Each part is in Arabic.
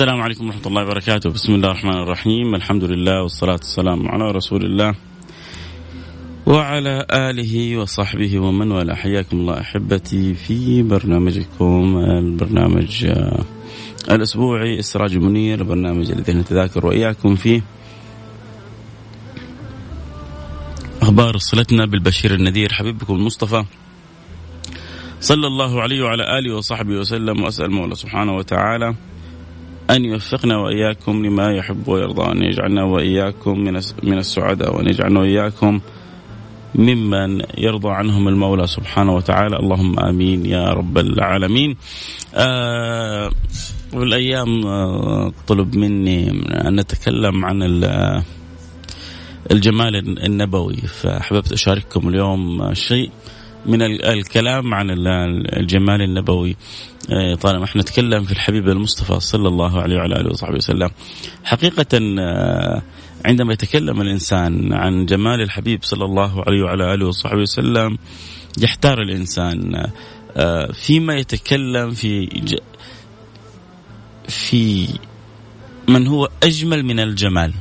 السلام عليكم ورحمة الله وبركاته. بسم الله الرحمن الرحيم. الحمد لله والصلاة والسلام على رسول الله وعلى آله وصحبه ومن والاه. حياكم الله أحبتي في برنامجكم البرنامج آه، الأسبوعي السراج المنير البرنامج الذي نتذاكر وإياكم فيه. أخبار صلتنا بالبشير النذير. حبيبكم المصطفى صلى الله عليه وعلى آله وصحبه وسلم. وأسأل المولى سبحانه وتعالى أن يوفقنا وإياكم لما يحب ويرضى وأن يجعلنا وإياكم من من السعداء وأن يجعلنا وإياكم ممن يرضى عنهم المولى سبحانه وتعالى. اللهم آمين يا رب العالمين. آه والأيام آه طلب مني أن نتكلم عن الجمال النبوي فأحببت أشارككم اليوم شيء من الكلام عن الجمال النبوي. آه، طالما إحنا نتكلم في الحبيب المصطفى صلى الله عليه وعلى آله وصحبه وسلم. حقيقة آه، عندما يتكلم الإنسان عن جمال الحبيب صلى الله عليه وعلى آله وصحبه وسلم يحتار الإنسان آه، فيما يتكلم في في من هو أجمل من الجمال.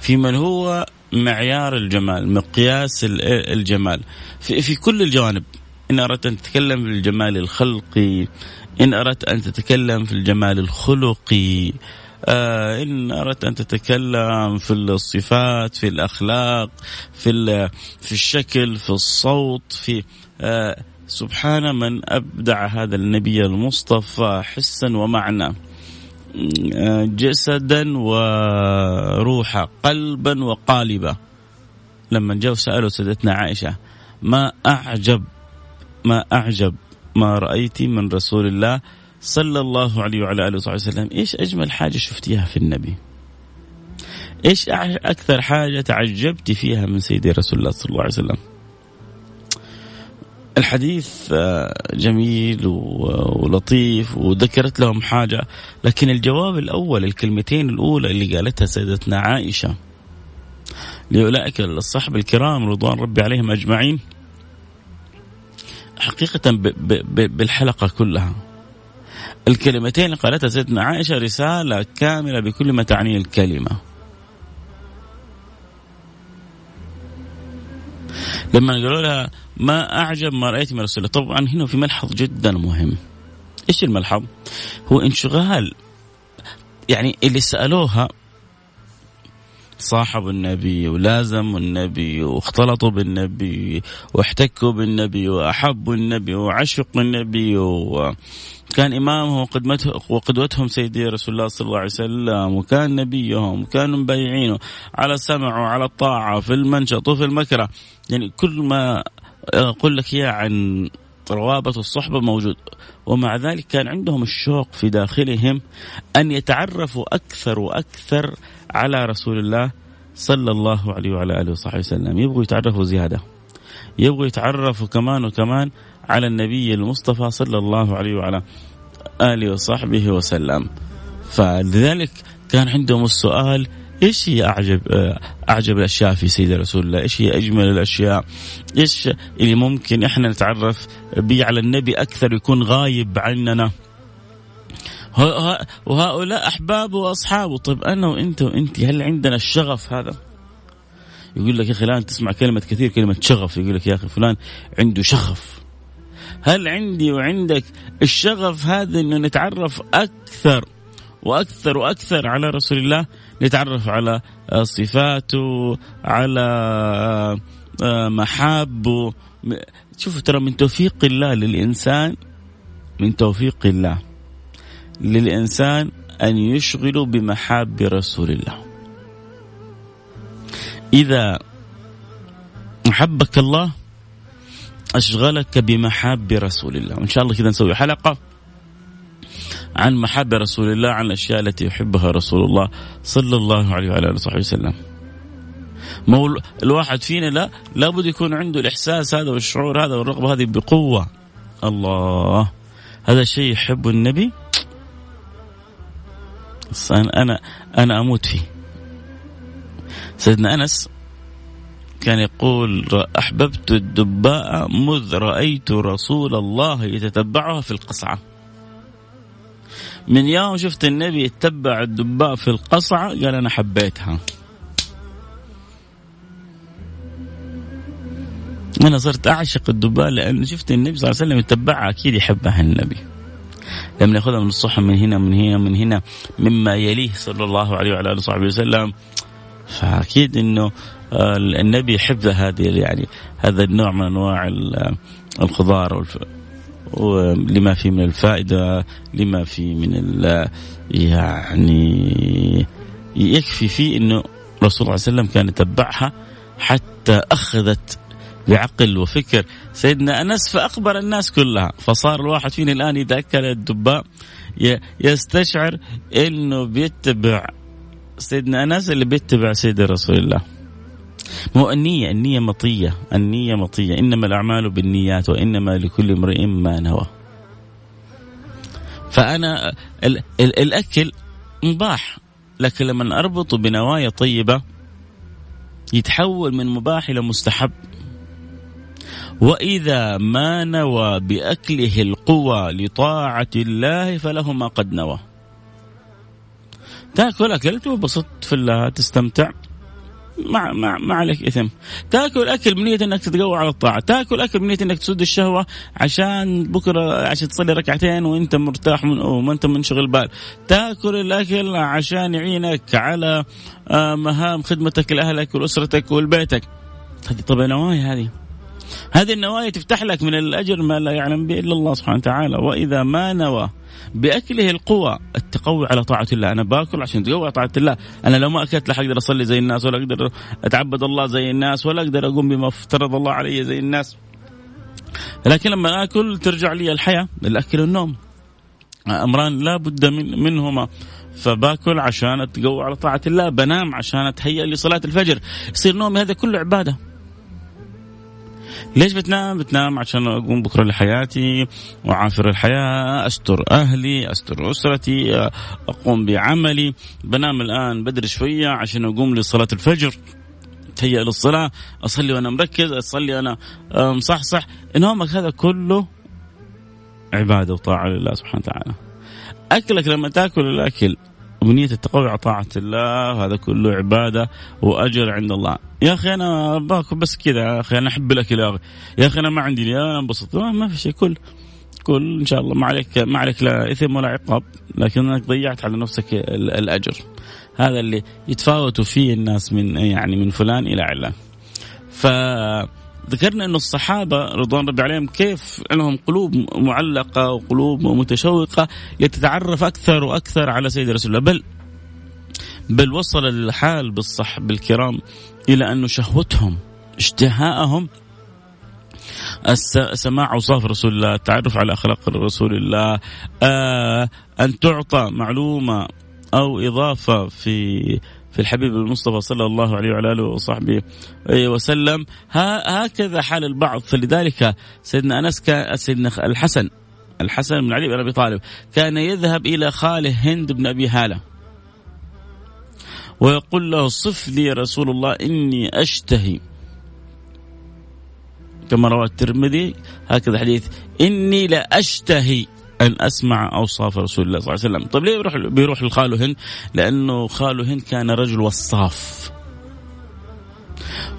في من هو معيار الجمال مقياس الجمال. في, في كل الجوانب. إن أردت أن تتكلم في الجمال الخلقي إن أردت أن تتكلم في الجمال الخلقي آه إن أردت أن تتكلم في الصفات في الأخلاق في في الشكل في الصوت في آه سبحان من أبدع هذا النبي المصطفى حسا ومعنى آه، جسدا وروحا قلبا وقالبا. لما جاءوا سألوا سيدتنا عائشة ما أعجب ما أعجب ما رأيت من رسول الله صلى الله عليه وعلى آله وصحبه وسلم. إيش أجمل حاجة شفتيها في النبي؟ إيش أكثر حاجة تعجبت فيها من سيدي رسول الله صلى الله عليه وسلم؟ الحديث آه، جميل ولطيف وذكرت لهم حاجة لكن الجواب الأول الكلمتين الأولى اللي قالتها سيدتنا عائشة لأولئك الصحب الكرام رضوان ربي عليهم أجمعين حقيقة بالحلقة كلها. الكلمتين اللي قالتها سيدنا عائشة رسالة كاملة بكل ما تعنيه الكلمة. لما قالوا لها ما أعجب ما رأيت من رسول الله. طبعا هنا في ملحظ جدا مهم. إيش الملحظ؟ هو انشغال. يعني اللي سألوها صاحبوا النبي ولازموا النبي واختلطوا بالنبي واحتكوا بالنبي وأحبوا النبي وعشقوا النبي وكان إمامهم وقدمته وقدوتهم سيدي رسول الله صلى الله عليه وسلم وكان نبيهم وكانوا مبايعينه على السمع وعلى الطاعة في المنشط وفي المكره. يعني كل ما أقول لك إياه عن روابط الصحبة موجود. ومع ذلك كان عندهم الشوق في داخلهم أن يتعرفوا أكثر وأكثر على رسول الله صلى الله عليه وعلى آله وصحبه وسلم يبغوا يتعرفوا زيادة يبغوا يتعرفوا كمان وكمان على النبي المصطفى صلى الله عليه وعلى آله وصحبه وسلم فلذلك كان عندهم السؤال إيش هي أعجب أعجب الأشياء في سيدنا رسول الله؟ إيش هي أجمل الأشياء؟ إيش اللي ممكن إحنا نتعرف به على النبي أكثر يكون غايب عننا؟ وهؤلاء احبابه واصحابه، طيب أنا وأنت وأنت هل عندنا الشغف هذا؟ يقول لك يا أخي الآن تسمع كلمة كثير كلمة شغف. يقول لك يا أخي فلان عنده شغف. هل عندي وعندك الشغف هذا إنه نتعرف أكثر وأكثر وأكثر على رسول الله؟ نتعرف على صفاته على محابه. شوفوا ترى من توفيق الله للإنسان من توفيق الله. للإنسان أن يشغل بمحاب رسول الله. إذا أحبك الله أشغلك بمحاب رسول الله. وإن شاء الله كذا نسوي حلقة عن محبة رسول الله عن الأشياء التي يحبها رسول الله صلى الله عليه وعلى آله وصحبه وسلم. مو الواحد فينا لا لابد يكون عنده الإحساس هذا والشعور هذا والرغبة هذه بقوة. الله. هذا الشيء يحبه النبي أنا أنا أموت فيه. سيدنا أنس كان يقول أحببت الدباء مذ رأيت رسول الله يتتبعها في القصعة. من يوم شفت النبي يتبع الدباء في القصعة قال أنا حبيتها. أنا صرت أعشق الدباء لأن شفت النبي صلى الله عليه وسلم يتبعها أكيد يحبها النبي. لما ياخذها من الصحن من هنا من هنا من هنا مما يليه صلى الله عليه وعلى آله وصحبه وسلم. فأكيد إنه النبي يحب هذه يعني هذا النوع من أنواع الخضار لما فيه من الفائدة لما فيه من ال يعني يكفي فيه أنه الرسول صلى الله عليه وسلم كان يتبعها حتى أخذت بعقل وفكر. سيدنا أنس فأخبر الناس كلها. فصار الواحد فينا الآن إذا أكل الدباء يستشعر أنه بيتبع سيدنا أنس اللي بيتبع سيد رسول الله. مو النية النية مطية النية مطية. إنما الأعمال بالنيات وإنما لكل امرئ ما نوى. فأنا ال ال الأكل مباح لكن لما أربطه بنوايا طيبة يتحول من مباح إلى مستحب. وإذا ما نوى بأكله القوى لطاعة الله فله ما قد نوى. تأكل أكلت وبسطت في الله تستمتع. ما ما ما عليك إثم. تأكل أكل بنية إنك تتقوى على الطاعة. تأكل أكل بنية إنك تسد الشهوة عشان بكرة عشان تصلي ركعتين وأنت مرتاح من وما انت منشغل بال. تأكل الأكل عشان يعينك على آه، مهام خدمتك لأهلك ولأسرتك ولبيتك. هذه طبعا نوايا هذه. هذه النوايا تفتح لك من الأجر ما لا يعلم به إلا الله سبحانه وتعالى. وإذا ما نوى بأكله القوى التقوي على طاعة الله. أنا باكل عشان تقوي على طاعة الله. أنا لو ما أكلت لا أقدر أصلي زي الناس ولا أقدر أتعبد الله زي الناس ولا أقدر أقوم بما افترض الله علي زي الناس. لكن لما آكل ترجع لي الحياة الأكل والنوم. أمران لا بد من منهما. فباكل عشان أتقوى على طاعة الله بنام عشان أتهيأ لصلاة الفجر. يصير نومي هذا كله عبادة. ليش بتنام؟ بتنام عشان أقوم بكرة لحياتي واعافر الحياة، أستر أهلي، أستر أسرتي، أقوم بعملي، بنام الآن بدري شوية عشان أقوم لصلاة الفجر. تهيأ للصلاة أصلي وأنا مركز أصلي وأنا مصحصح نومك هذا كله عبادة وطاعة لله سبحانه وتعالى أكلك لما تأكل الأكل بنية التقوي على طاعة الله هذا كله عبادة وأجر عند الله. يا أخي أنا باكل بس كذا يا أخي أنا أحب الأكل يا أخي. يا أخي أنا ما عندي أنا انبسط ما في شيء كل كل إن شاء الله ما عليك ما عليك لا إثم ولا عقاب لكنك ضيعت على نفسك الأجر. هذا اللي يتفاوتوا فيه الناس من يعني من فلان إلى علان. فذكرنا إنه الصحابة رضوان ربي عليهم كيف لهم قلوب معلقة وقلوب متشوقة لتتعرف أكثر وأكثر على سيد رسول الله. بل بل وصل الحال بالصحب الكرام إلى انه شهوتهم اشتهاءهم سماع أوصاف رسول الله، التعرف على أخلاق رسول الله، آه أن تعطى معلومة أو إضافة في في الحبيب المصطفى صلى الله عليه وعلى آله وصحبه وسلم. هكذا حال البعض. فلذلك سيدنا أنس سيدنا الحسن الحسن بن علي بن أبي طالب كان يذهب إلى خاله هند بن أبي هالة. ويقول له صف لي رسول الله إني أشتهي. كما روى الترمذي هكذا حديث إني لا اشتهي أن أسمع أوصاف رسول الله صلى الله عليه وسلم، طيب ليه بيروح بيروح لخاله هند؟ لأنه خاله هند كان رجل وصاف.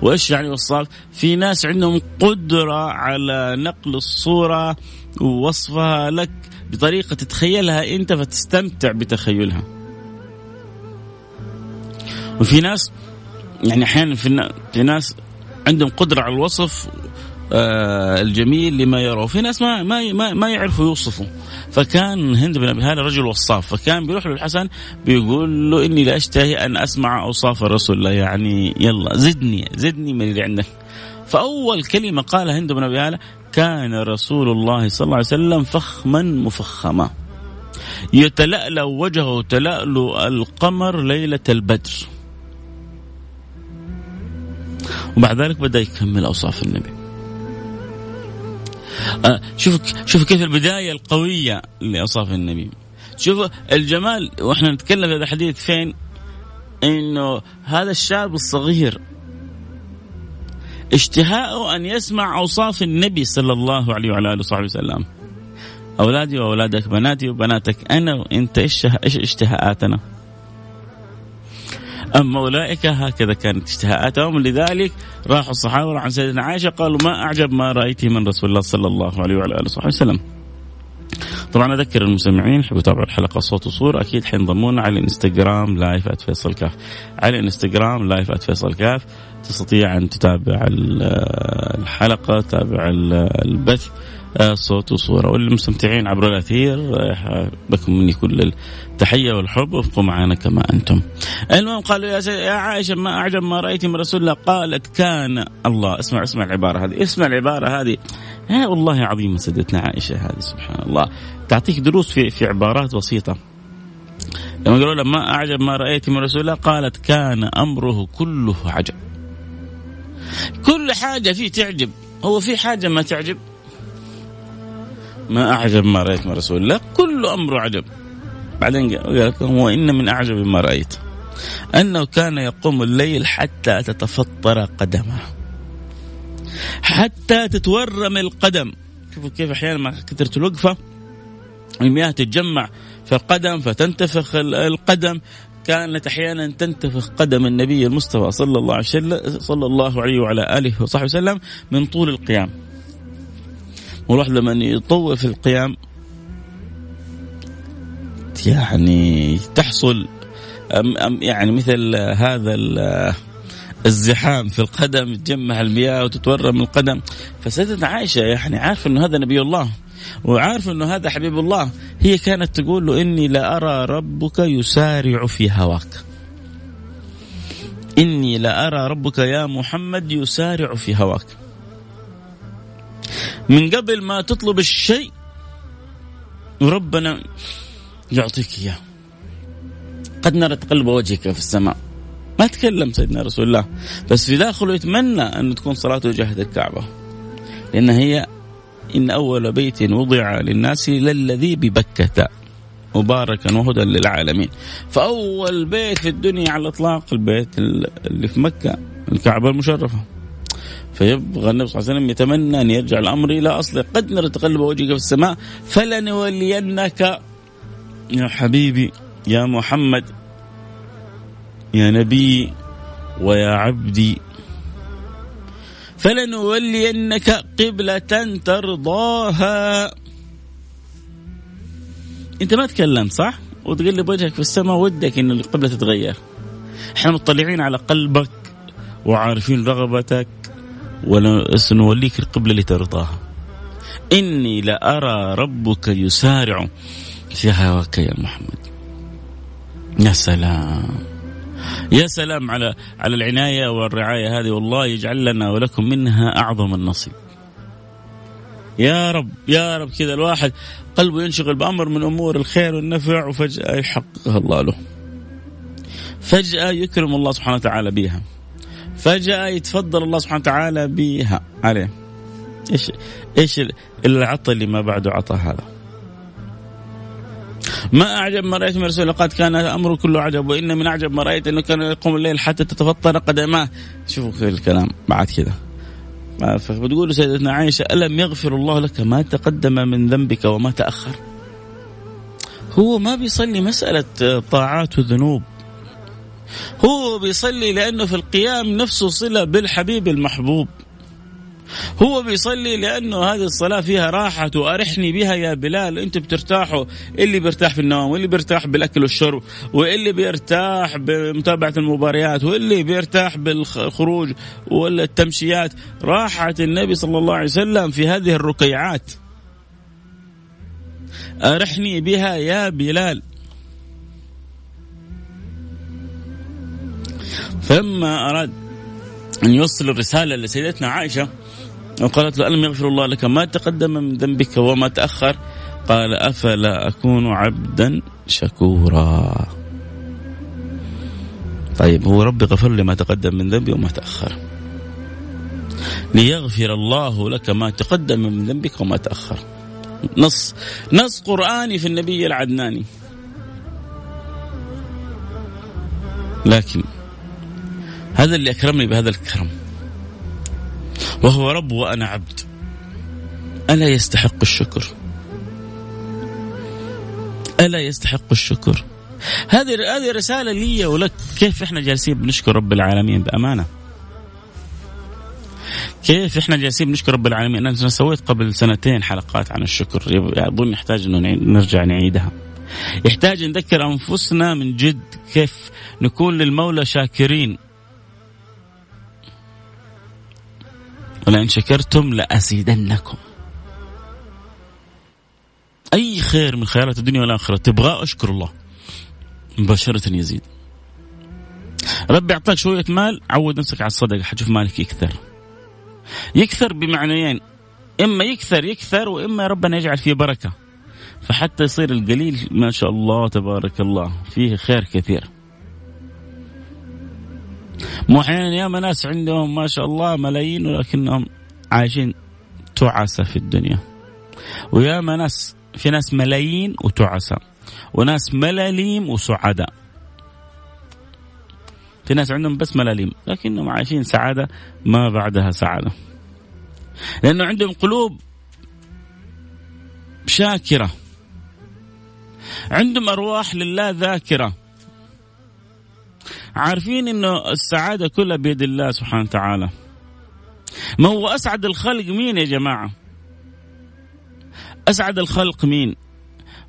وإيش يعني وصاف؟ في ناس عندهم قدرة على نقل الصورة ووصفها لك بطريقة تتخيلها أنت فتستمتع بتخيلها. وفي ناس يعني أحيانا في ناس عندهم قدرة على الوصف آه الجميل لما يراه في ناس ما ما ما, ما يعرفوا يوصفوا فكان هند بن أبي هالة رجل وصاف. فكان بيروح له الحسن بيقول له إني لا أشتهي أن أسمع أوصاف الرسول. الله يعني يلا زدني زدني من اللي عندك. فأول كلمة قالها هند بن أبي هالة كان رسول الله صلى الله عليه وسلم فخما مفخما. يتلألأ وجهه تلألؤ القمر ليلة البدر. وبعد ذلك بدأ يكمل أوصاف النبي. شوف شوف كيف البداية القوية لإوصاف النبي. شوف الجمال وإحنا نتكلم هذا الحديث فين؟ إنه هذا الشاب الصغير اشتهاءه أن يسمع أوصاف النبي صلى الله عليه وعلى آله وصحبه وسلم. أولادي وأولادك بناتي وبناتك أنا وإنت إيش اشتهاءاتنا؟ أما أولئك هكذا كانت اشتهاءاتهم. لذلك راحوا الصحابة عن سيدنا عائشة قالوا ما أعجب ما رأيته من رسول الله صلى الله عليه وعلى آله وصحبه وسلم. طبعا أذكر المستمعين يحبوا يتابعوا الحلقة صوت وصوره أكيد حينضمونا على الإنستغرام live @فيصل كاف. على الإنستغرام live @فيصل كاف. تستطيع أن تتابع الحلقة تتابع البث. صوت وصورة. والمستمتعين عبر الأثير آه، بكم مني كل التحية والحب وابقوا معنا كما أنتم. المهم قالوا يا, يا عائشة ما أعجب ما رأيت من رسول الله. قالت كان الله. اسمع اسمع العبارة هذه اسمع العبارة هذه. يا والله عظيمة سيدتنا عائشة هذه سبحان الله. تعطيك دروس في في عبارات بسيطة. لما قالوا لها ما أعجب ما رأيت من رسول الله قالت كان أمره كله عجب. كل حاجة فيه تعجب. هو في حاجة ما تعجب؟ ما أعجب ما رأيت من رسول الله. كل أمره عجب. بعدين قال وإن من أعجب ما رأيت. أنه كان يقوم الليل حتى تتفطر قدمه. حتى تتورم القدم. شوفوا كيف أحيانا مع كثرة الوقفة. المياه تتجمع في القدم فتنتفخ القدم. كانت أحيانا تنتفخ قدم النبي المصطفى صلى الله عليه وسلم صلى الله عليه وعلى آله وصحبه وسلم من طول القيام. والواحد لما يطول في القيام يعني تحصل يعني مثل هذا الزحام في القدم تجمع المياه وتتورم القدم. فسيدتنا عائشة يعني عارفة أنه هذا نبي الله وعارفة أنه هذا حبيب الله. هي كانت تقول له إني لأرى ربك يسارع في هواك. إني لأرى ربك يا محمد يسارع في هواك. من قبل ما تطلب الشيء ربنا يعطيك إياه. قد نرى تقلب وجهك في السماء. ما تكلم سيدنا رسول الله بس في داخله يتمنى أن تكون صلاته جهد الكعبة. لأن هي إن أول بيت وضع للناس للذي ببكة مباركا وهدى للعالمين. فأول بيت في الدنيا على الإطلاق البيت اللي في مكة الكعبة المشرفة. فيبغى النبي صلى الله عليه وسلم يتمنى أن يرجع الأمر إلى أصله. قد نرى تقلب وجهك في السماء فلنولينك يا حبيبي يا محمد يا نبي ويا عبدي. فلنولينك قبلة ترضاها. أنت ما تكلمت صح؟ وتقلب وجهك في السماء ودك إن القبلة تتغير. إحنا مطلعين على قلبك وعارفين رغبتك. ونوليك القبلة لترضاها إني لأرى ربك يسارع في هواك يا محمد. يا سلام. يا سلام على على العناية والرعاية هذه. والله يجعل لنا ولكم منها أعظم النصيب. يا رب يا رب كذا الواحد قلبه ينشغل بأمر من أمور الخير والنفع وفجأة يحققها الله له. فجأة يكرم الله سبحانه وتعالى بها. فجأة يتفضل الله سبحانه وتعالى بها. عليه. إيش إيش العطى اللي ما بعده عطى هذا. ما أعجب ما رأيت من رسول قد كان أمره كله عجب وإن من أعجب ما رأيت أنه كان يقوم الليل حتى تتفطر قدماه. شوفوا الكلام بعد كذا فبتقول سيدتنا عائشة ألم يغفر الله لك ما تقدم من ذنبك وما تأخر؟ هو ما بيصلي مسألة طاعات وذنوب. هو بيصلي لأنه في القيام نفسه صلة بالحبيب المحبوب. هو بيصلي لأنه هذه الصلاة فيها راحة وأرحني بها يا بلال أنتم بترتاحوا. اللي بيرتاح في النوم واللي بيرتاح بالأكل والشرب واللي بيرتاح بمتابعة المباريات واللي بيرتاح بالخروج والتمشيات. راحة النبي صلى الله عليه وسلم في هذه الركيعات. أرحني بها يا بلال. فلما أراد أن يوصل الرسالة لسيدتنا عائشة وقالت له ألم يغفر الله لك ما تقدم من ذنبك وما تأخر؟ قال أفلا أكون عبدا شكورا. طيب هو ربي غفر لي ما تقدم من ذنبي وما تأخر. ليغفر الله لك ما تقدم من ذنبك وما تأخر. نص نص قرآني في النبي العدناني. لكن هذا اللي أكرمني بهذا الكرم. وهو رب وأنا عبد. ألا يستحق الشكر؟ ألا يستحق الشكر؟ هذه هذه رسالة لي ولك. كيف إحنا جالسين بنشكر رب العالمين بأمانة؟ كيف إحنا جالسين بنشكر رب العالمين؟ أنا سويت قبل سنتين حلقات عن الشكر. اظن يحتاج إنه نرجع نعيدها. يحتاج نذكر أنفسنا من جد كيف نكون للمولى شاكرين. ولئن شكرتم لأزيدنكم. أي خير من خيرات الدنيا والآخرة؟ تبغاه أشكر الله. مباشرة يزيد ربي أعطاك شوية مال عود نفسك على الصدقة. حتشوف مالك يكثر. يكثر بمعنيين. إما يكثر يكثر وإما ربنا يجعل فيه بركة. فحتى يصير القليل ما شاء الله تبارك الله. فيه خير كثير. مو أحيانا ياما ناس عندهم ما شاء الله ملايين ولكنهم عايشين تعسة في الدنيا. وياما ناس في ناس ملايين وتعسة وناس ملاليم وسعداء. في ناس عندهم بس ملاليم لكنهم عايشين سعادة ما بعدها سعادة. لأنه عندهم قلوب شاكرة. عندهم أرواح لله ذاكرة. عارفين إنه السعادة كلها بيد الله سبحانه وتعالى. ما هو أسعد الخلق مين يا جماعة؟ أسعد الخلق مين؟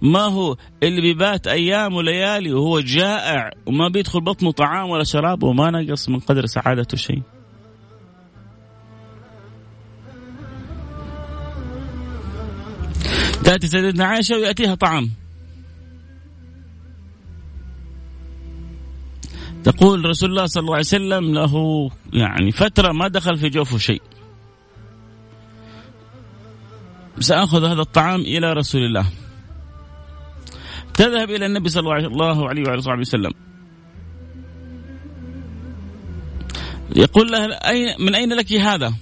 ما هو اللي بيبات أيام وليالي وهو جائع وما بيدخل بطنه طعام ولا شراب وما نقص من قدر سعادته شيء. تأتي سيدتنا عائشة ويأتيها طعام. تقول رسول الله صلى الله عليه وسلم له يعني فترة ما دخل في جوفه شيء. سأخذ هذا الطعام إلى رسول الله. تذهب إلى النبي صلى الله عليه وعلى وسلم. يقول له أين من أين لك هذا؟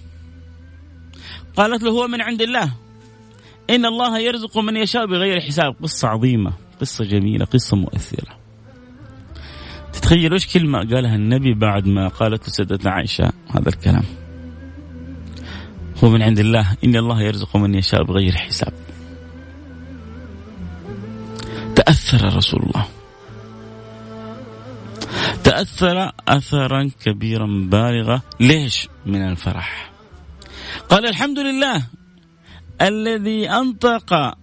قالت له هو من عند الله. إن الله يرزق من يشاء بغير حساب. قصة عظيمة قصة جميلة قصة مؤثرة. تخيل إيش كلمة قالها النبي بعد ما قالت سيدتنا عائشة هذا الكلام. هو من عند الله إن الله يرزق من يشاء بغير حساب. تأثر رسول الله. تأثر أثرا كبيرا بالغا ليش؟ من الفرح. قال الحمد لله الذي أنطق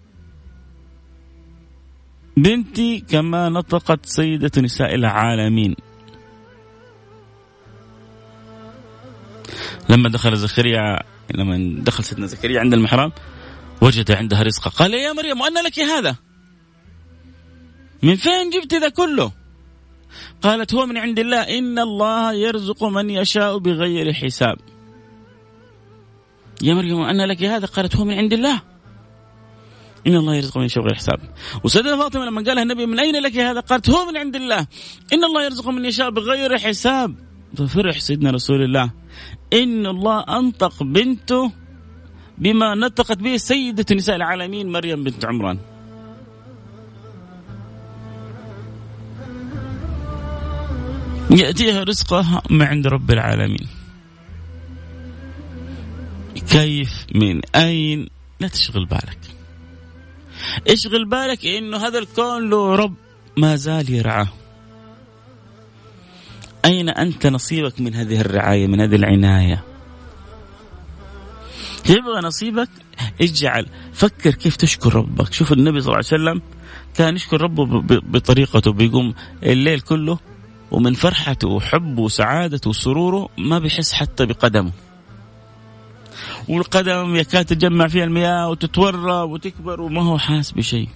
بنتي كما نطقت سيدة نساء العالمين. لما دخل زكريا لما دخل سيدنا زكريا عند المحرام وجد عندها رزقه قال يا مريم أن لك هذا؟ من فين جبت ذا كله؟ قالت هو من عند الله. إن الله يرزق من يشاء بغير حساب. يا مريم أن لك هذا؟ قالت هو من عند الله. إن الله يرزق من يشاء بغير حساب وسيدنا فاطمة لما قالها النبي من أين لك هذا؟ قالت هو من عند الله. إن الله يرزق من يشاء بغير حساب. ففرح سيدنا رسول الله. إن الله أنطق بنته بما نطقت به سيدة نساء العالمين مريم بنت عمران. يأتيها رزقها من عند رب العالمين. كيف؟ من أين؟ لا تشغل بالك. اشغل بالك إنه هذا الكون له رب ما زال يرعاه. أين أنت نصيبك من هذه الرعاية من هذه العناية؟ يبغى نصيبك؟ اجعل فكر كيف تشكر ربك. شوف النبي صلى الله عليه وسلم كان يشكر ربه بطريقته بيقوم الليل كله ومن فرحته وحبه وسعادته وسروره ما بيحس حتى بقدمه. والقدم يكاد تجمع فيها المياه وتتورى وتكبر وما هو حاس بشيء.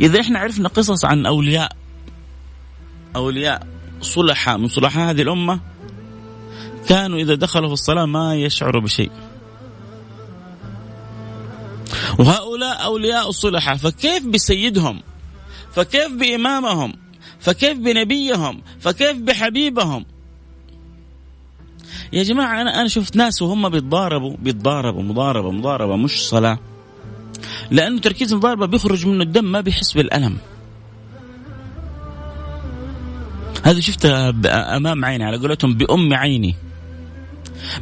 إذا إحنا عرفنا قصص عن أولياء أولياء صلحاء. من صلحاء هذه الأمة كانوا إذا دخلوا في الصلاة ما يشعروا بشيء. وهؤلاء أولياء الصلحاء فكيف بسيدهم؟ فكيف بإمامهم؟ فكيف بنبيهم؟ فكيف بحبيبهم؟ يا جماعة أنا أنا شفت ناس وهم بيتضاربوا بيتضاربوا مضاربة مضاربة مش صلاة. لأنه تركيز المضاربة بيخرج منه الدم ما بيحس بالألم. هذا شفتها أمام عيني على قولتهم بأم عيني.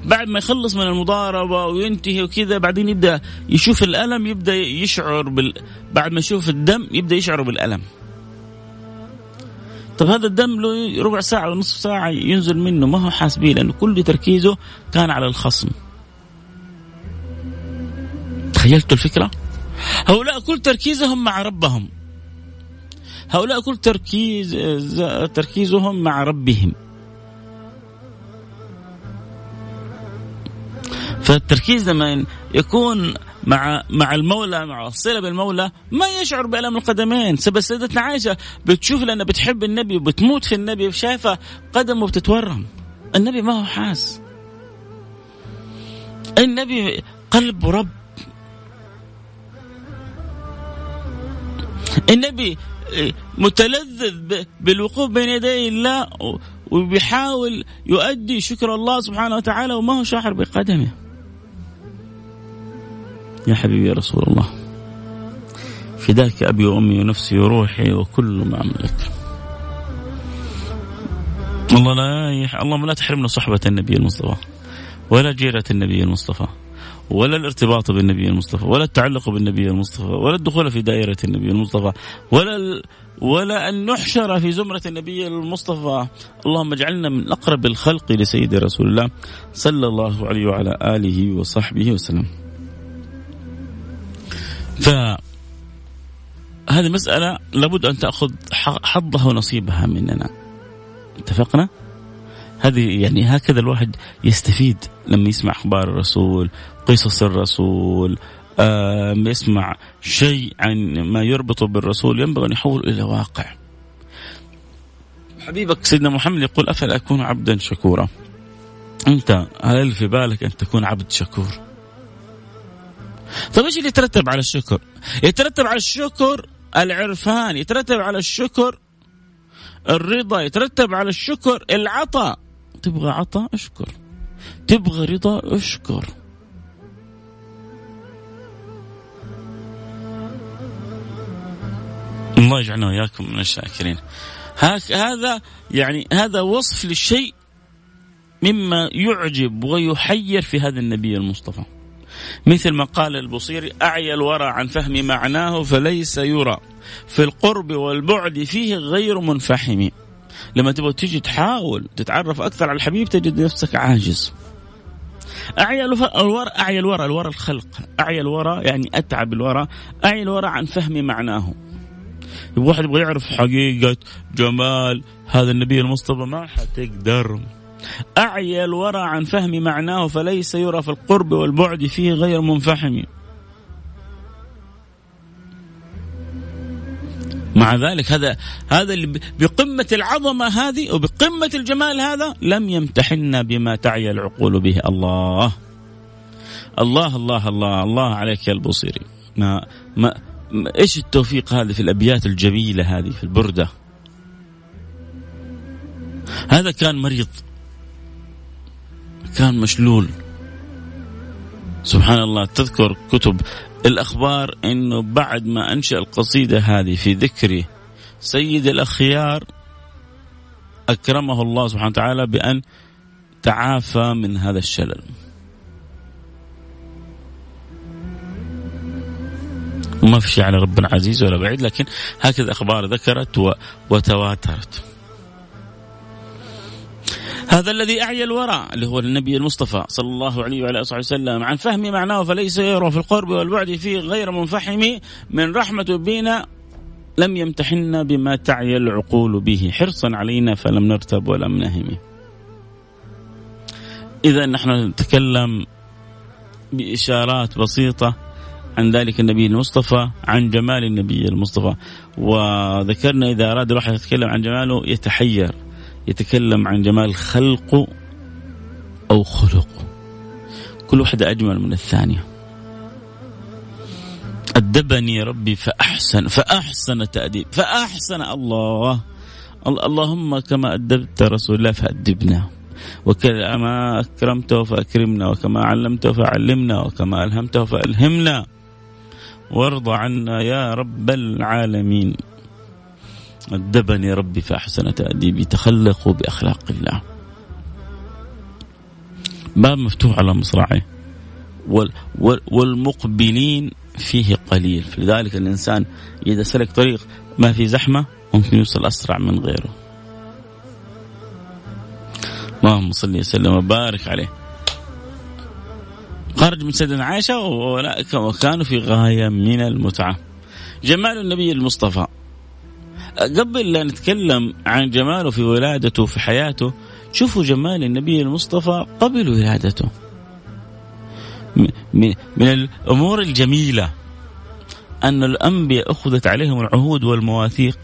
بعد ما يخلص من المضاربة وينتهي وكذا بعدين يبدأ يشوف الألم يبدأ يشعر بال... بعد ما يشوف الدم يبدأ يشعر بالألم. طب هذا الدم له ربع ساعة ونصف ساعة ينزل منه ما هو حاس به لأنه كل تركيزه كان على الخصم. تخيلتوا الفكرة؟ هؤلاء كل تركيزهم مع ربهم. هؤلاء كل تركيز تركيزهم مع ربهم. فالتركيز لما يكون مع مع المولى مع الصله بالمولى ما يشعر بألم القدمين. سبب سيدتنا عائشة بتشوف لانها بتحب النبي وبتموت في النبي وشايفه قدمه بتتورم. النبي ما هو حاس. النبي قلب رب. النبي متلذذ بالوقوف بين يدي الله وبيحاول يؤدي شكر الله سبحانه وتعالى وما هو شاعر بقدمه. يا حبيبي يا رسول الله. فداك أبي وأمي ونفسي وروحي وكل ما أملك. الله لا يح... اللهم لا تحرمنا صحبة النبي المصطفى ولا جيرة النبي المصطفى ولا الارتباط بالنبي المصطفى ولا التعلق بالنبي المصطفى ولا الدخول في دائرة النبي المصطفى ولا ال... ولا أن نحشر في زمرة النبي المصطفى. اللهم اجعلنا من أقرب الخلق لسيد رسول الله صلى الله عليه وعلى آله وصحبه وسلم. ف هذه مسألة لابد أن تأخذ حظها ونصيبها مننا. اتفقنا؟ هذه يعني هكذا الواحد يستفيد لما يسمع أخبار الرسول قصص الرسول آه يسمع شيء عن ما يربطه بالرسول ينبغي أن يحول إلى واقع. حبيبك سيدنا محمد يقول أفلا أكون عبدا شكورا؟ أنت هل في بالك أن تكون عبد شكور؟ طيب إيش اللي يترتب على الشكر. يترتب على الشكر العرفان يترتب على الشكر الرضا يترتب على الشكر العطاء. تبغى عطاء اشكر. تبغى رضا اشكر. الله يجعلنا وإياكم من الشاكرين. هذا يعني هذا وصف للشيء مما يعجب ويحير في هذا النبي المصطفى. مثل ما قال البصيري أعيا الورى عن فهم معناه فليس يرى. في القرب والبعد فيه غير منفحم. لما تبغى تيجي تحاول تتعرف أكثر على الحبيب تجد نفسك عاجز. أعيا الورى أعيا الورى الورى الخلق. أعيا الورى يعني أتعب الورى. أعيا الورى عن فهم معناه. واحد يبغى يعرف حقيقة جمال هذا النبي المصطفى ما حتقدر. أعيا الورى عن فهم معناه فليس يرى في القرب والبعد فيه غير منفحم مع ذلك هذا هذا اللي بقمة العظمة هذه وبقمة الجمال هذا لم يمتحنا بما تعي العقول به. الله. الله الله الله الله عليك يا البصيري. ما ما إيش التوفيق هذا في الأبيات الجميلة هذه في البردة؟ هذا كان مريض. كان مشلول. سبحان الله تذكر كتب الأخبار أنه بعد ما أنشأ القصيدة هذه في ذكر سيد الأخيار أكرمه الله سبحانه وتعالى بأن تعافى من هذا الشلل. ما في شيء على ربنا عزيز ولا بعيد لكن هكذا أخبار ذكرت وتواترت. هذا الذي أعيا الورى اللي هو النبي المصطفى صلى الله عليه وعلى آله وسلم عن فهم معناه فليس يرى في القرب والبعد فيه غير منفحم من رحمة بنا لم يمتحنا بما تعي العقول به. حرصا علينا فلم نرتب ولم نهم. إذا نحن نتكلم بإشارات بسيطة عن ذلك النبي المصطفى عن جمال النبي المصطفى. وذكرنا إذا أراد الواحد يتكلم عن جماله يتحير. يتكلم عن جمال خلقه أو خلقه كل واحدة أجمل من الثانية. أدبني ربي فأحسن فأحسن تأديب فأحسن الله. اللهم كما أدبت رسول الله فأدبنا. وكما أكرمته فأكرمنا وكما علمته فعلمنا وكما ألهمته فألهمنا. وارض عنا يا رب العالمين. أدبني ربي فأحسن تأديبي. تخلقوا بأخلاق الله. باب مفتوح على مصراعيه والمقبلين فيه قليل. لذلك الإنسان إذا سلك طريق ما في زحمة ممكن يوصل أسرع من غيره. اللهم صل وسلم وبارك عليه. خرج من سيدنا عائشة وكانوا في غاية من المتعة. جمال النبي المصطفى. قبل لا نتكلم عن جماله في ولادته في حياته شوفوا جمال النبي المصطفى قبل ولادته. من الأمور الجميلة أن الأنبياء أخذت عليهم العهود والمواثيق.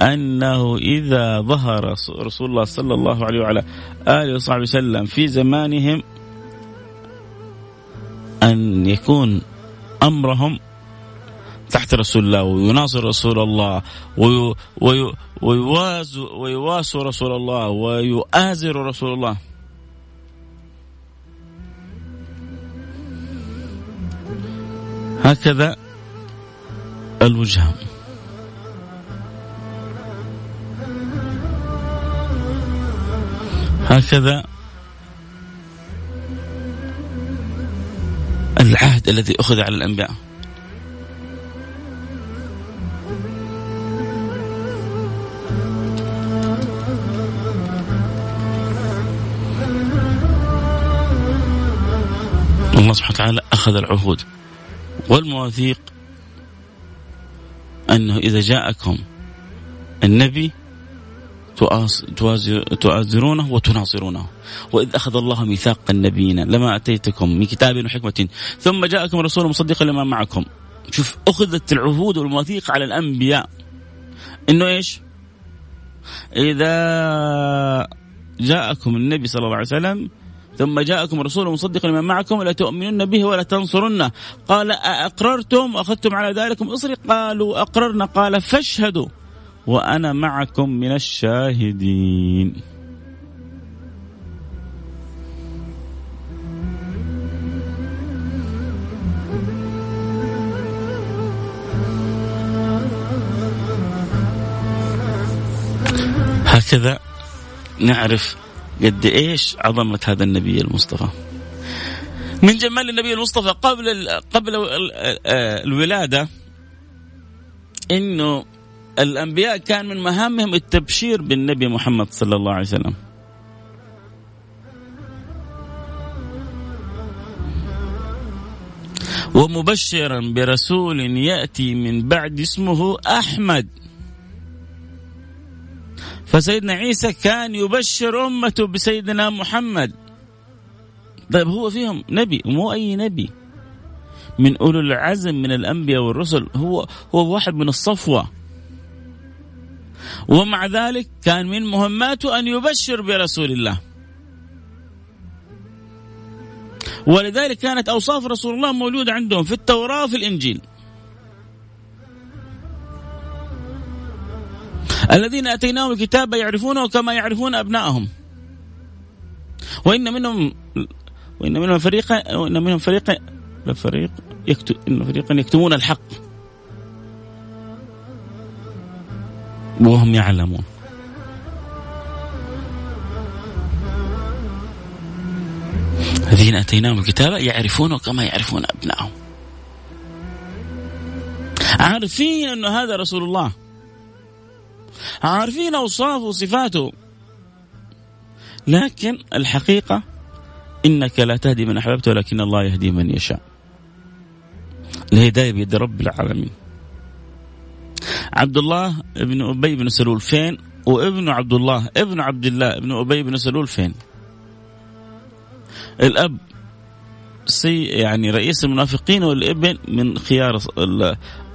أنه إذا ظهر رسول الله صلى الله عليه وعلى آله وصحبه وسلم في زمانهم أن يكون أمرهم تحت رسول الله ويناصر رسول الله وي وي ويواز ويواسوا رسول الله ويؤازر رسول الله. هكذا الوجهة هكذا العهد الذي أخذ على الأنبياء. الله سبحانه وتعالى أخذ العهود. والمواثيق أنه إذا جاءكم النبي تؤازرونه وتناصرونه. وإذ أخذ الله ميثاق النبيين لما أتيتكم من كتاب وحكمة. ثم جاءكم رسول مصدقا لما معكم. شوف أخذت العهود والمواثيق على الأنبياء. إنه إيش؟ إذا جاءكم النبي صلى الله عليه وسلم ثم جاءكم رسول مصدق لما معكم لا تؤمنن به ولا تنصرنه. قال أقررتم وأخذتم على ذلكم إصري قالوا أقررنا. قال فاشهدوا وأنا معكم من الشاهدين. هكذا نعرف قد إيش عظمه هذا النبي المصطفى؟ من جمال النبي المصطفى قبل قبل الولادة إنه الأنبياء كان من مهامهم التبشير بالنبي محمد صلى الله عليه وسلم. ومبشرا برسول يأتي من بعد اسمه أحمد. فسيدنا عيسى كان يبشر أمته بسيدنا محمد. طيب هو فيهم نبي مو أي نبي. من أولو العزم من الأنبياء والرسل. هو هو واحد من الصفوة. ومع ذلك كان من مهماته أن يبشر برسول الله. ولذلك كانت أوصاف رسول الله موجودة عندهم في التوراة وفي الإنجيل. الذين آتيناهم الكتاب يعرفونه كما يعرفون ابنائهم وإن منهم وإن منهم فريقا وإن منهم فريقا فريق يكتب فريقا يكتمون الحق. وهم يعلمون. الذين آتيناهم الكتاب يعرفونه كما يعرفون ابنائهم عارفين انه هذا رسول الله. عارفين أوصافه وصفاته. لكن الحقيقة إنك لا تهدي من أحببت ولكن الله يهدي من يشاء. الهداية بيد رب العالمين. عبد الله بن أبي بن سلول فين؟ وابن عبد الله ابن عبد الله ابن أبي بن سلول فين؟ الأب سي يعني رئيس المنافقين والابن من خيار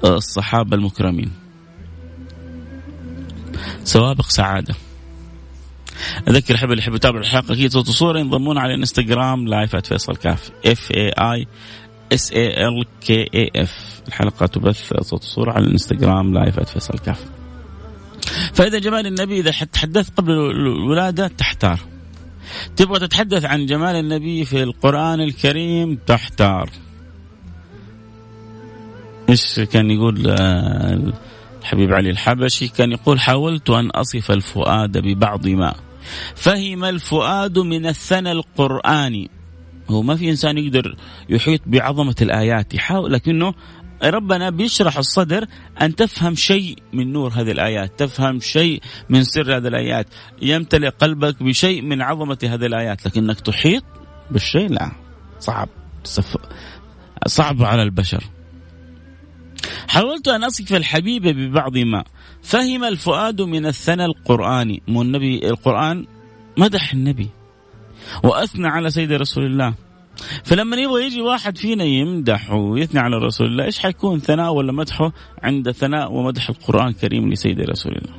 الصحابة المكرمين. سوابق سعادة. أذكر احب اللي يحب يتابع الحلقة أكيد صوت وصورة ينضمون على الإنستغرام live فيصل كاف F A I S A L K A F الحلقة تبث صوت وصورة على الإنستغرام لايف فيصل كاف فإذا جمال النبي إذا تحدثت قبل الولادة تحتار. تبغى تتحدث عن جمال النبي في القرآن الكريم تحتار. إيش كان يقول؟ آه، الحبيب علي الحبشي كان يقول حاولت أن أصف الفؤاد ببعض ما. فهم الفؤاد من الثنى القرآني. هو ما في إنسان يقدر يحيط بعظمة الآيات. يحاول لكنه ربنا بيشرح الصدر أن تفهم شيء من نور هذه الآيات، تفهم شيء من سر هذه الآيات، يمتلئ قلبك بشيء من عظمة هذه الآيات، لكنك تحيط بالشيء. لا صعب صعب على البشر. حاولت أن أصف الحبيب ببعض ما. فهم الفؤاد من الثنى القراني، مو النبي القرآن مدح النبي. وأثنى على سيد رسول الله. فلما يبغى يجي واحد فينا يمدح ويثني على رسول الله إيش حيكون ثناء ولا مدحه؟ عند ثناء ومدح القرآن الكريم لسيد رسول الله.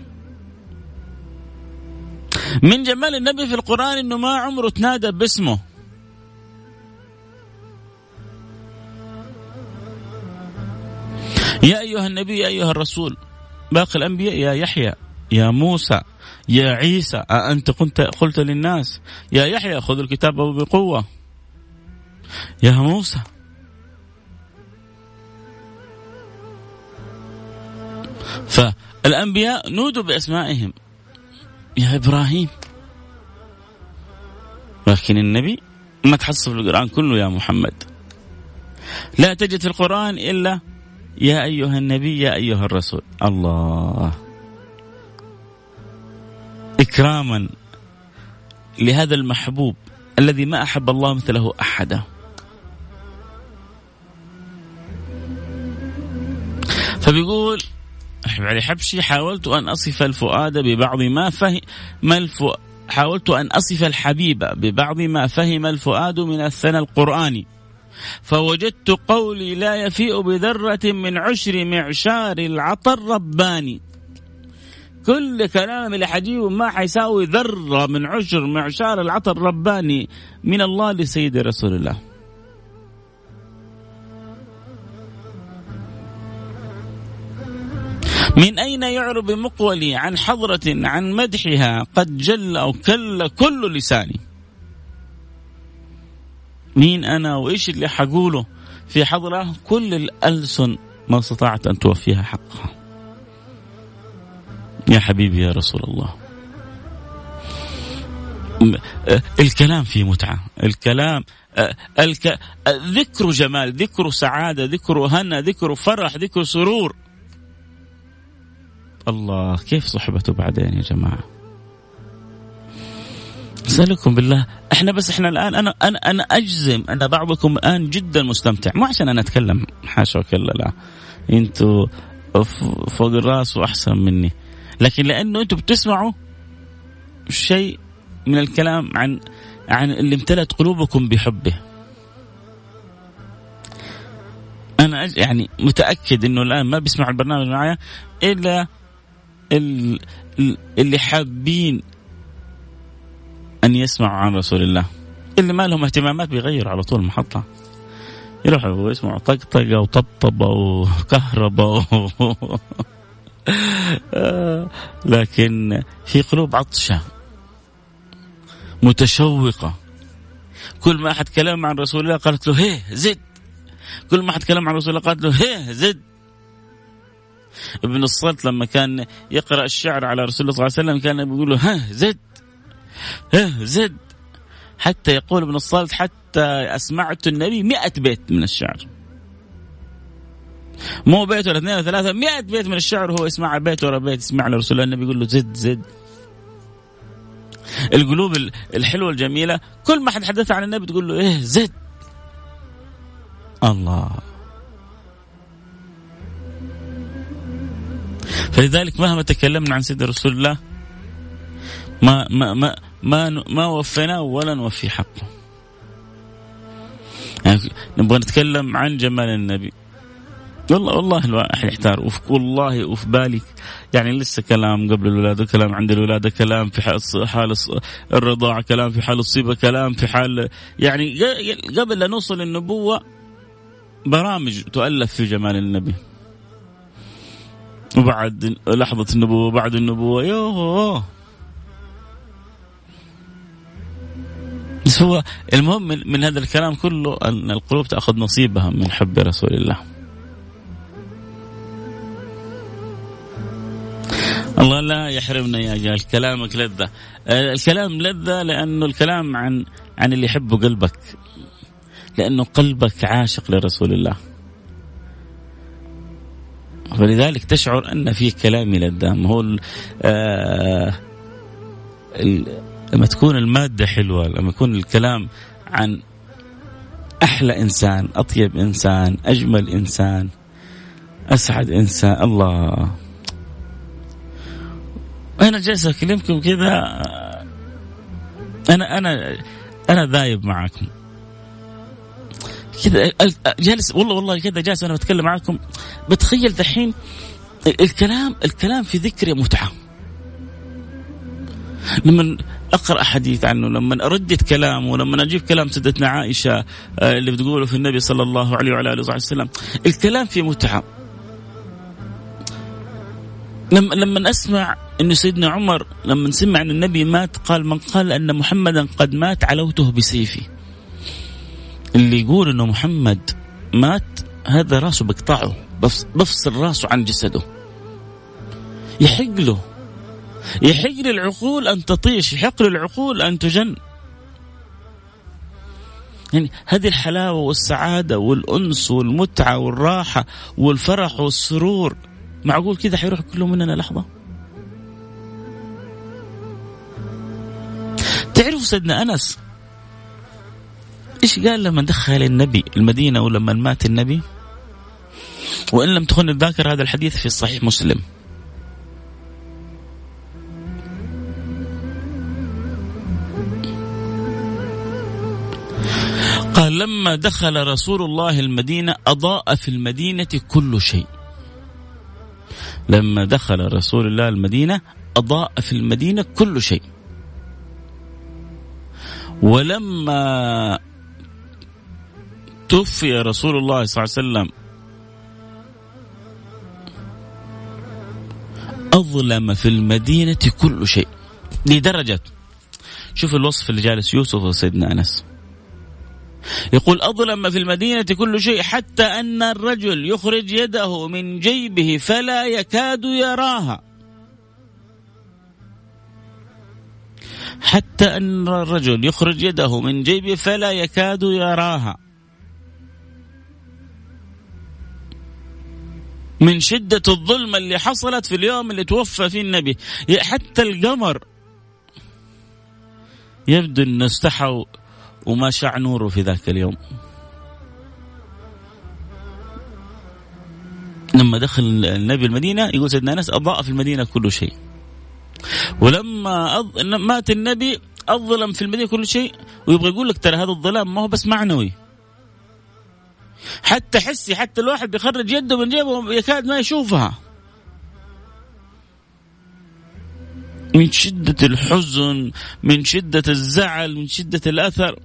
من جمال النبي في القرآن إنه ما عمره تنادى باسمه. يا أيها النبي يا أيها الرسول. باقي الأنبياء يا يحيى يا موسى يا عيسى. أأنت كنت قلت للناس يا يحيى خذ الكتاب بقوة. يا موسى. فالأنبياء نودوا بأسمائهم. يا إبراهيم. لكن النبي ما تحصل في القرآن كله يا محمد. لا تجد في القرآن إلا يا أيها النبي يا أيها الرسول. الله. إكراما لهذا المحبوب الذي ما أحب الله مثله أحدا. فبيقول علي حبشي حاولت أن أصف الفؤاد ببعض ما فهم ما الفو حاولت أن أصف الحبيب ببعض ما فهم الفؤاد من الثنى القرآني. فوجدت قولي لا يفيء بذرة من عشر معشار العطر رباني. كل كلام اللي ما حيساوي ذرة من عشر معشار العطر الرباني من الله لسيد رسول الله. من أين يعرب مقولي عن حضرة عن مدحها قد جل أو كل كل لساني؟ مين أنا وإيش اللي حقوله في حضرة كل الألسن ما استطاعت أن توفيها حقها. يا حبيبي يا رسول الله. الكلام فيه متعة. الكلام الك... ذكر جمال ذكر سعادة ذكر هنا ذكر فرح ذكر سرور. الله كيف صحبته بعدين يا جماعة؟ أسألكم بالله إحنا بس إحنا الآن أنا أنا أنا أجزم أن بعضكم الآن جدا مستمتع مو عشان أنا أتكلم حاشا وكلا لا. أنتوا فوق الرأس وأحسن مني. لكن لأنه أنتم بتسمعوا شيء من الكلام عن عن اللي امتلأت قلوبكم بحبه. أنا يعني متأكد إنه الآن ما بيسمعوا البرنامج معايا إلا اللي حابين أن يسمعوا عن رسول الله. اللي ما لهم اهتمامات بيغيروا على طول المحطة. يروحوا يسمعوا طقطقة وطبطبة وكهرباء لكن في قلوب عطشة. متشوقة. كل ما أحد كلام عن رسول الله قالت له هيه زد. كل ما حد كلام عن رسول الله قالت له هيه زد. ابن الصلت لما كان يقرأ الشعر على رسول الله صلى الله عليه وسلم كان بيقول له ها زد. زد. حتى يقول ابن الصلت حتى أسمعت النبي مئة بيت من الشعر. مو بيت ولا اثنين ولا ثلاثة مئة بيت من الشعر هو يسمع بيت ورا بيت يسمع لرسول الله النبي يقول له زد زد. القلوب الحلوة الجميلة كل ما حد حدث عن النبي تقول له إيه زد. الله. فلذلك مهما تكلمنا عن سيد رسول الله ما ما ما ما, ما وفيناه ولا نوفي حقه. يعني نبغى نتكلم عن جمال النبي. والله والله الواحد يحتار. والله وفي بالي يعني لسه كلام قبل الولادة كلام عند الولادة كلام في حال الرضاعه كلام في حال الصيبة كلام في حال يعني قبل لا نوصل للنبوة برامج تؤلف في جمال النبي. وبعد لحظة النبوة بعد النبوة يوه بس هو المهم من, من هذا الكلام كله أن القلوب تأخذ نصيبها من حب رسول الله. الله لا يحرمنا يا جال كلامك لذة. الكلام لذة لأنه الكلام عن عن اللي يحبه قلبك لأنه قلبك عاشق لرسول الله. فلذلك تشعر أن في كلام لذة. هو آه لما تكون المادة حلوة لما يكون الكلام عن أحلى إنسان أطيب إنسان أجمل إنسان أسعد إنسان الله. أنا جالس أكلمكم كذا أنا أنا أنا ذايب معاكم. كذا جالس والله والله كذا جالس أنا بتكلم معاكم. بتخيل دحين الكلام الكلام في ذكر متعة. لما أقرأ حديث عنه لما اردد كلامه لما أجيب كلام سيدتنا عائشة آه، اللي بتقوله في النبي صلى الله عليه وعلى آله وصحبه وسلم. الكلام في متعة. لما لما أسمع انه سيدنا عمر لما سمع إن النبي مات قال من قال أن محمدا قد مات علوته بسيفي. اللي يقول إنه محمد مات هذا راسه بقطعه بفصل راسه عن جسده. يحق له يحق للعقول أن تطيش يحق للعقول أن تجن يعني هذه الحلاوة والسعادة والأنس والمتعة والراحة والفرح والسرور معقول كذا حيروح كله مننا لحظة تعرفوا سيدنا أنس إيش قال لما دخل النبي المدينة ولما مات النبي؟ وإن لم تخن الذاكرة هذا الحديث في صحيح مسلم. قال لما دخل رسول الله المدينة أضاء في المدينة كل شيء. لما دخل رسول الله المدينة أضاء في المدينة كل شيء. ولما توفي رسول الله صلى الله عليه وسلم أظلم في المدينة كل شيء لدرجة شوف الوصف اللي جالس يوصفه سيدنا أنس يقول أظلم في المدينة كل شيء حتى أن الرجل يخرج يده من جيبه فلا يكاد يراها. حتى أن الرجل يخرج يده من جيبه فلا يكاد يراها. من شدة الظلمة اللي حصلت في اليوم اللي توفى فيه النبي. حتى القمر يبدو أنه استحوا وما شع نوره في ذاك اليوم. لما دخل النبي المدينة يقول سيدنا أنس أضاء في المدينة كل شيء. ولما أض... مات النبي الظلم في المدينة كل شيء ويبغى يقول لك ترى هذا الظلام ما هو بس معنوي. حتى حسي حتى الواحد بيخرج يده من جيبه يكاد ما يشوفها. من شدة الحزن من شدة الزعل من شدة الأثر.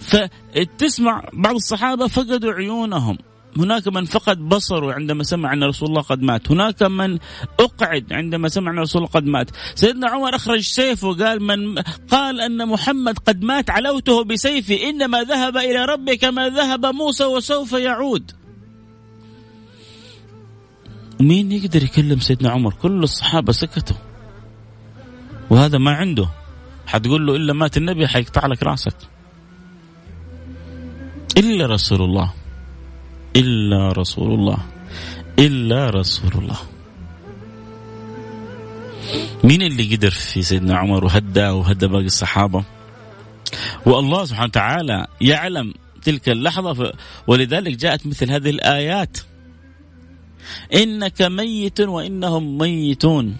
فتسمع بعض الصحابة فقدوا عيونهم. هناك من فقد بصره عندما سمع أن رسول الله قد مات. هناك من أقعد عندما سمع أن رسول الله قد مات. سيدنا عمر أخرج سيفه وقال من قال أن محمد قد مات علوته بسيفي إنما ذهب إلى ربه كما ذهب موسى وسوف يعود. مين يقدر يكلم سيدنا عمر؟ كل الصحابة سكتوا. وهذا ما عنده. حتقول له إلا مات النبي حيقطع لك رأسك. إلا رسول الله. إلا رسول الله. إلا رسول الله. مين اللي قدر في سيدنا عمر وهدى وهدى باقي الصحابة؟ والله سبحانه وتعالى يعلم تلك اللحظة ولذلك جاءت مثل هذه الآيات. إنك ميت وإنهم ميتون.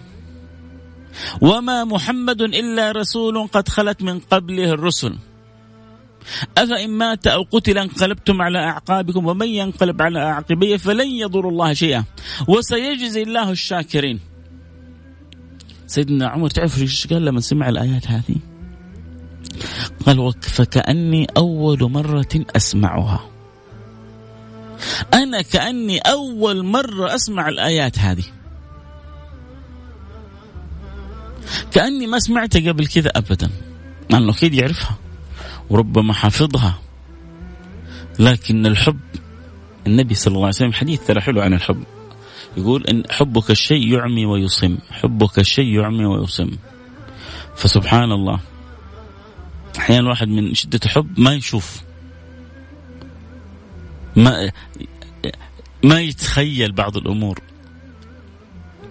وما محمد إلا رسول قد خلت من قبله الرسل. أفإن مات أو قتل انقلبتم على أعقابكم ومن ينقلب على أعقبيه فلن يضر الله شيئا. وسيجزي الله الشاكرين. سيدنا عمر تعرف إيش قال لما سمع الآيات هذه؟ قال فكأني أول مرة أسمعها. أنا كأني أول مرة أسمع الآيات هذه. كأني ما سمعتها قبل كذا أبدا. مع أنه أكيد يعرفها. وربما حافظها. لكن الحب النبي صلى الله عليه وسلم حديث ترى حلو عن الحب. يقول إن حبك الشيء يعمي ويصم. حبك الشيء يعمي ويصم. فسبحان الله. أحيانا الواحد من شدة الحب ما يشوف. ما ما يتخيل بعض الأمور.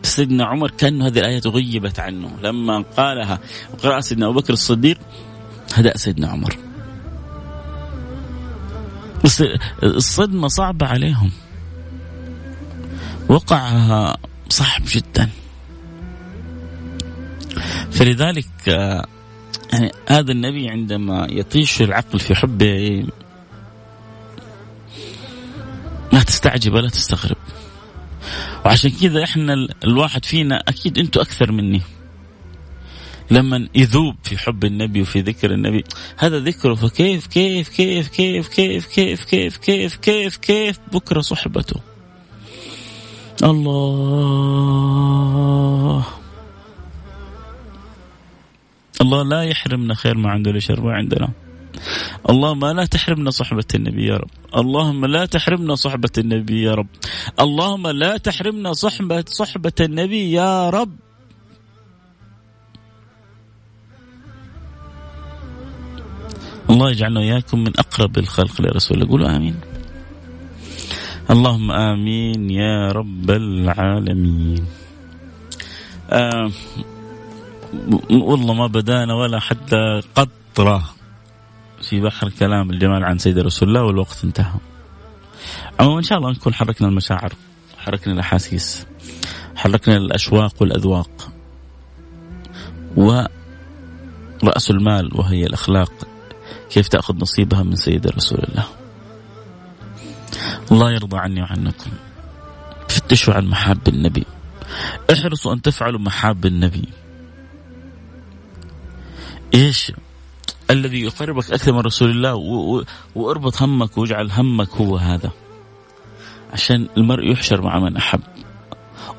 سيدنا عمر كأن هذه الآية غيبت عنه. لما قالها وقرأ سيدنا أبو بكر الصديق هدأ سيدنا عمر. بس الصدمة صعبة عليهم. وقعها صعب جدا. فلذلك يعني هذا النبي عندما يطيش العقل في حبه تستعجب ولا تستغرب. وعشان كذا إحنا الواحد فينا أكيد أنتم أكثر مني. لما يذوب في حب النبي وفي ذكر النبي هذا ذكره فكيف كيف كيف كيف كيف كيف كيف كيف كيف كيف بكرة صحبته. الله. الله لا يحرمنا خير ما عنده لشر ما عندنا. اللهم لا تحرمنا صحبة النبي يا رب. اللهم لا تحرمنا صحبة النبي يا رب. اللهم لا تحرمنا صحبة صحبة النبي يا رب. الله يجعلنا وإياكم من أقرب الخلق لرسول قولوا آمين. اللهم آمين يا رب العالمين. آه والله ما بدانا ولا حتى قطرة. في بحر كلام الجمال عن سيد رسول الله والوقت انتهى. عموما إن شاء الله نكون حركنا المشاعر حركنا الأحاسيس حركنا الأشواق والأذواق ورأس المال وهي الأخلاق كيف تأخذ نصيبها من سيد رسول الله؟ الله يرضى عني وعنكم. فتشوا عن محاب النبي. احرصوا أن تفعلوا محاب النبي. إيش؟ الذي يقربك أكثر من رسول الله وأربط همك واجعل همك هو هذا. عشان المرء يحشر مع من أحب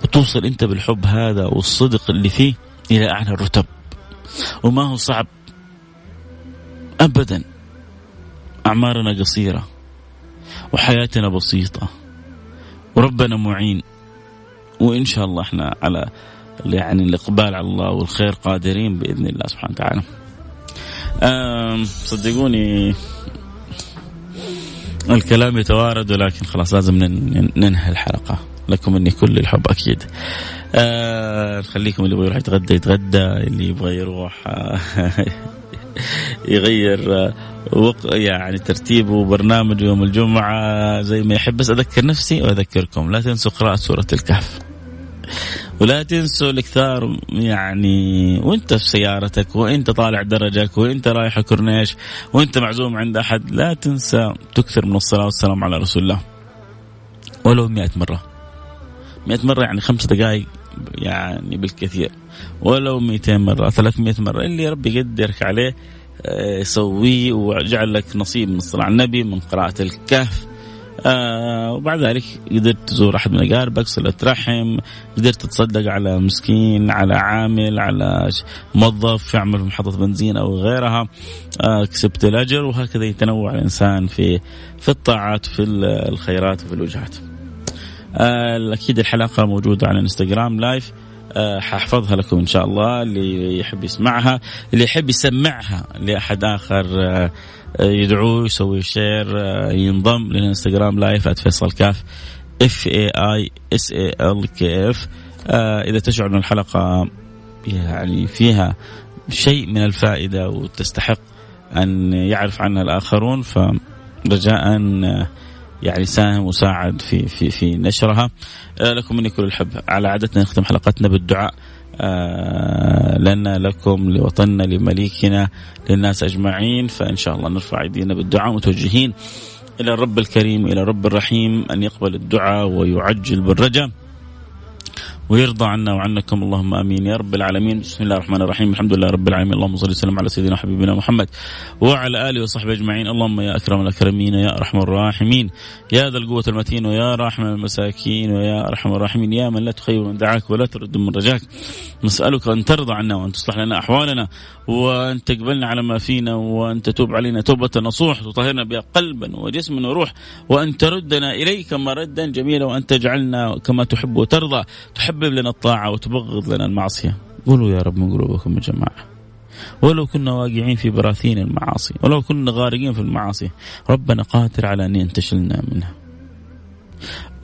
وتوصل أنت بالحب هذا والصدق اللي فيه إلى أعلى الرتب. وما هو صعب ابدا. أعمارنا قصيرة وحياتنا بسيطة وربنا معين. وإن شاء الله إحنا على يعني الإقبال على الله والخير قادرين بإذن الله سبحانه وتعالى. صدقوني الكلام يتوارد ولكن خلاص لازم ننهي الحلقة. لكم مني كل الحب أكيد. آه خليكم اللي يبغى يروح يتغدى يتغدى اللي يبغى يروح آه يغير آه وق... يعني ترتيبه وبرنامجه يوم الجمعة زي ما يحب. بس أذكر نفسي وأذكركم لا تنسوا قراءة سورة الكهف. ولا تنسوا الإكثار يعني وأنت في سيارتك وأنت طالع درجك وأنت رايح الكورنيش وأنت معزوم عند أحد لا تنسى تكثر من الصلاة والسلام على رسول الله. ولو مئة مرة. مئة مرة يعني خمس دقائق يعني بالكثير. ولو 200 مرة 300 مرة اللي ربي يقدرك عليه آه، يسويه وجعل لك نصيب من الصلاة على النبي من قراءة الكهف آه وبعد ذلك قدرت تزور أحد من أقاربك صله رحم قدرت تتصدق على مسكين على عامل على موظف يعمل في محطة بنزين أو غيرها آه كسبت الأجر وهكذا يتنوع الإنسان في في الطاعات وفي الخيرات وفي الوجهات. آه أكيد الحلقة موجودة على انستغرام live آه حاحفظها لكم إن شاء الله اللي يحب يسمعها اللي يحب يسمعها لأحد آخر آه يدعوه يسوي share آه، ينضم للإنستغرام live @فيصل كاف F A I S A L K F إذا تشعر إن الحلقة يعني فيها شيء من الفائدة وتستحق أن يعرف عنها الآخرون فرجاء يعني ساهم وساعد في في في نشرها. آه، لكم مني كل الحب. على عادتنا نختم حلقتنا بالدعاء. آه، لنا لكم لوطننا لمليكنا للناس أجمعين فإن شاء الله نرفع أيدينا بالدعاء متوجهين إلى الرب الكريم إلى الرب الرحيم أن يقبل الدعاء ويعجل بالرجاء. ويرضى عنا وعنكم. اللهم آمين. يا رب العالمين. بسم الله الرحمن الرحيم. الحمد لله رب العالمين. اللهم صل وسلم على سيدنا حبيبنا محمد وعلى آله وصحبه أجمعين. اللهم يا أكرم الأكرمين يا أرحم الراحمين. يا ذا القوة المتين ويا رحم المساكين ويا أرحم الراحمين. يا من لا تخيب من دعاك ولا ترد من رجاك. نسألك أن ترضى عنا وأن تصلح لنا أحوالنا وأن تقبلنا على ما فينا وأن تتوب علينا. توبة نصوح تطهرنا بها قلبا وجسما وروح. وأن تردنا إليك مردا جميلا وأن تجعلنا كما تحب وترضى. تحبب لنا الطاعة وتبغض لنا المعصية. قولوا يا رب من قلوبكم يا جماعة. ولو كنا واقعين في براثين المعاصي ولو كنا غارقين في المعاصي ربنا قادر على أن ينتشلنا منها.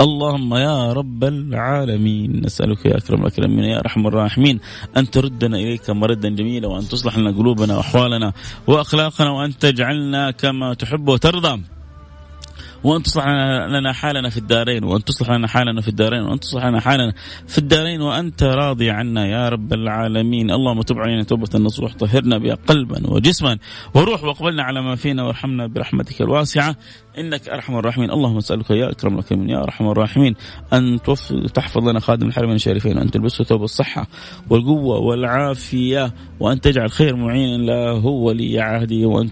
اللهم يا رب العالمين. نسألك يا أكرم الأكرمين يا أرحم الراحمين أن تردنا إليك مردا جميلا وأن تصلح لنا قلوبنا وأحوالنا وأخلاقنا وأن تجعلنا كما تحب وترضى. وأن تصلح لنا حالنا في الدارين وأن تصلح لنا حالنا في الدارين وأن تصلح لنا حالنا في الدارين وأنت راضي عنا يا رب العالمين. اللهم تب علينا توبة نصوح طهرنا بها قلبا وجسما وروح واقبلنا على ما فينا وارحمنا برحمتك الواسعة. إنك أرحم الراحمين. اللهم أسألك يا أكرم الاكرمين يا أرحم الراحمين. أن تحفظ لنا خادم الحرمين الشريفين وان تلبسه ثوب الصحة والقوة والعافية وأن تجعل خير معين له ولي عهده وأن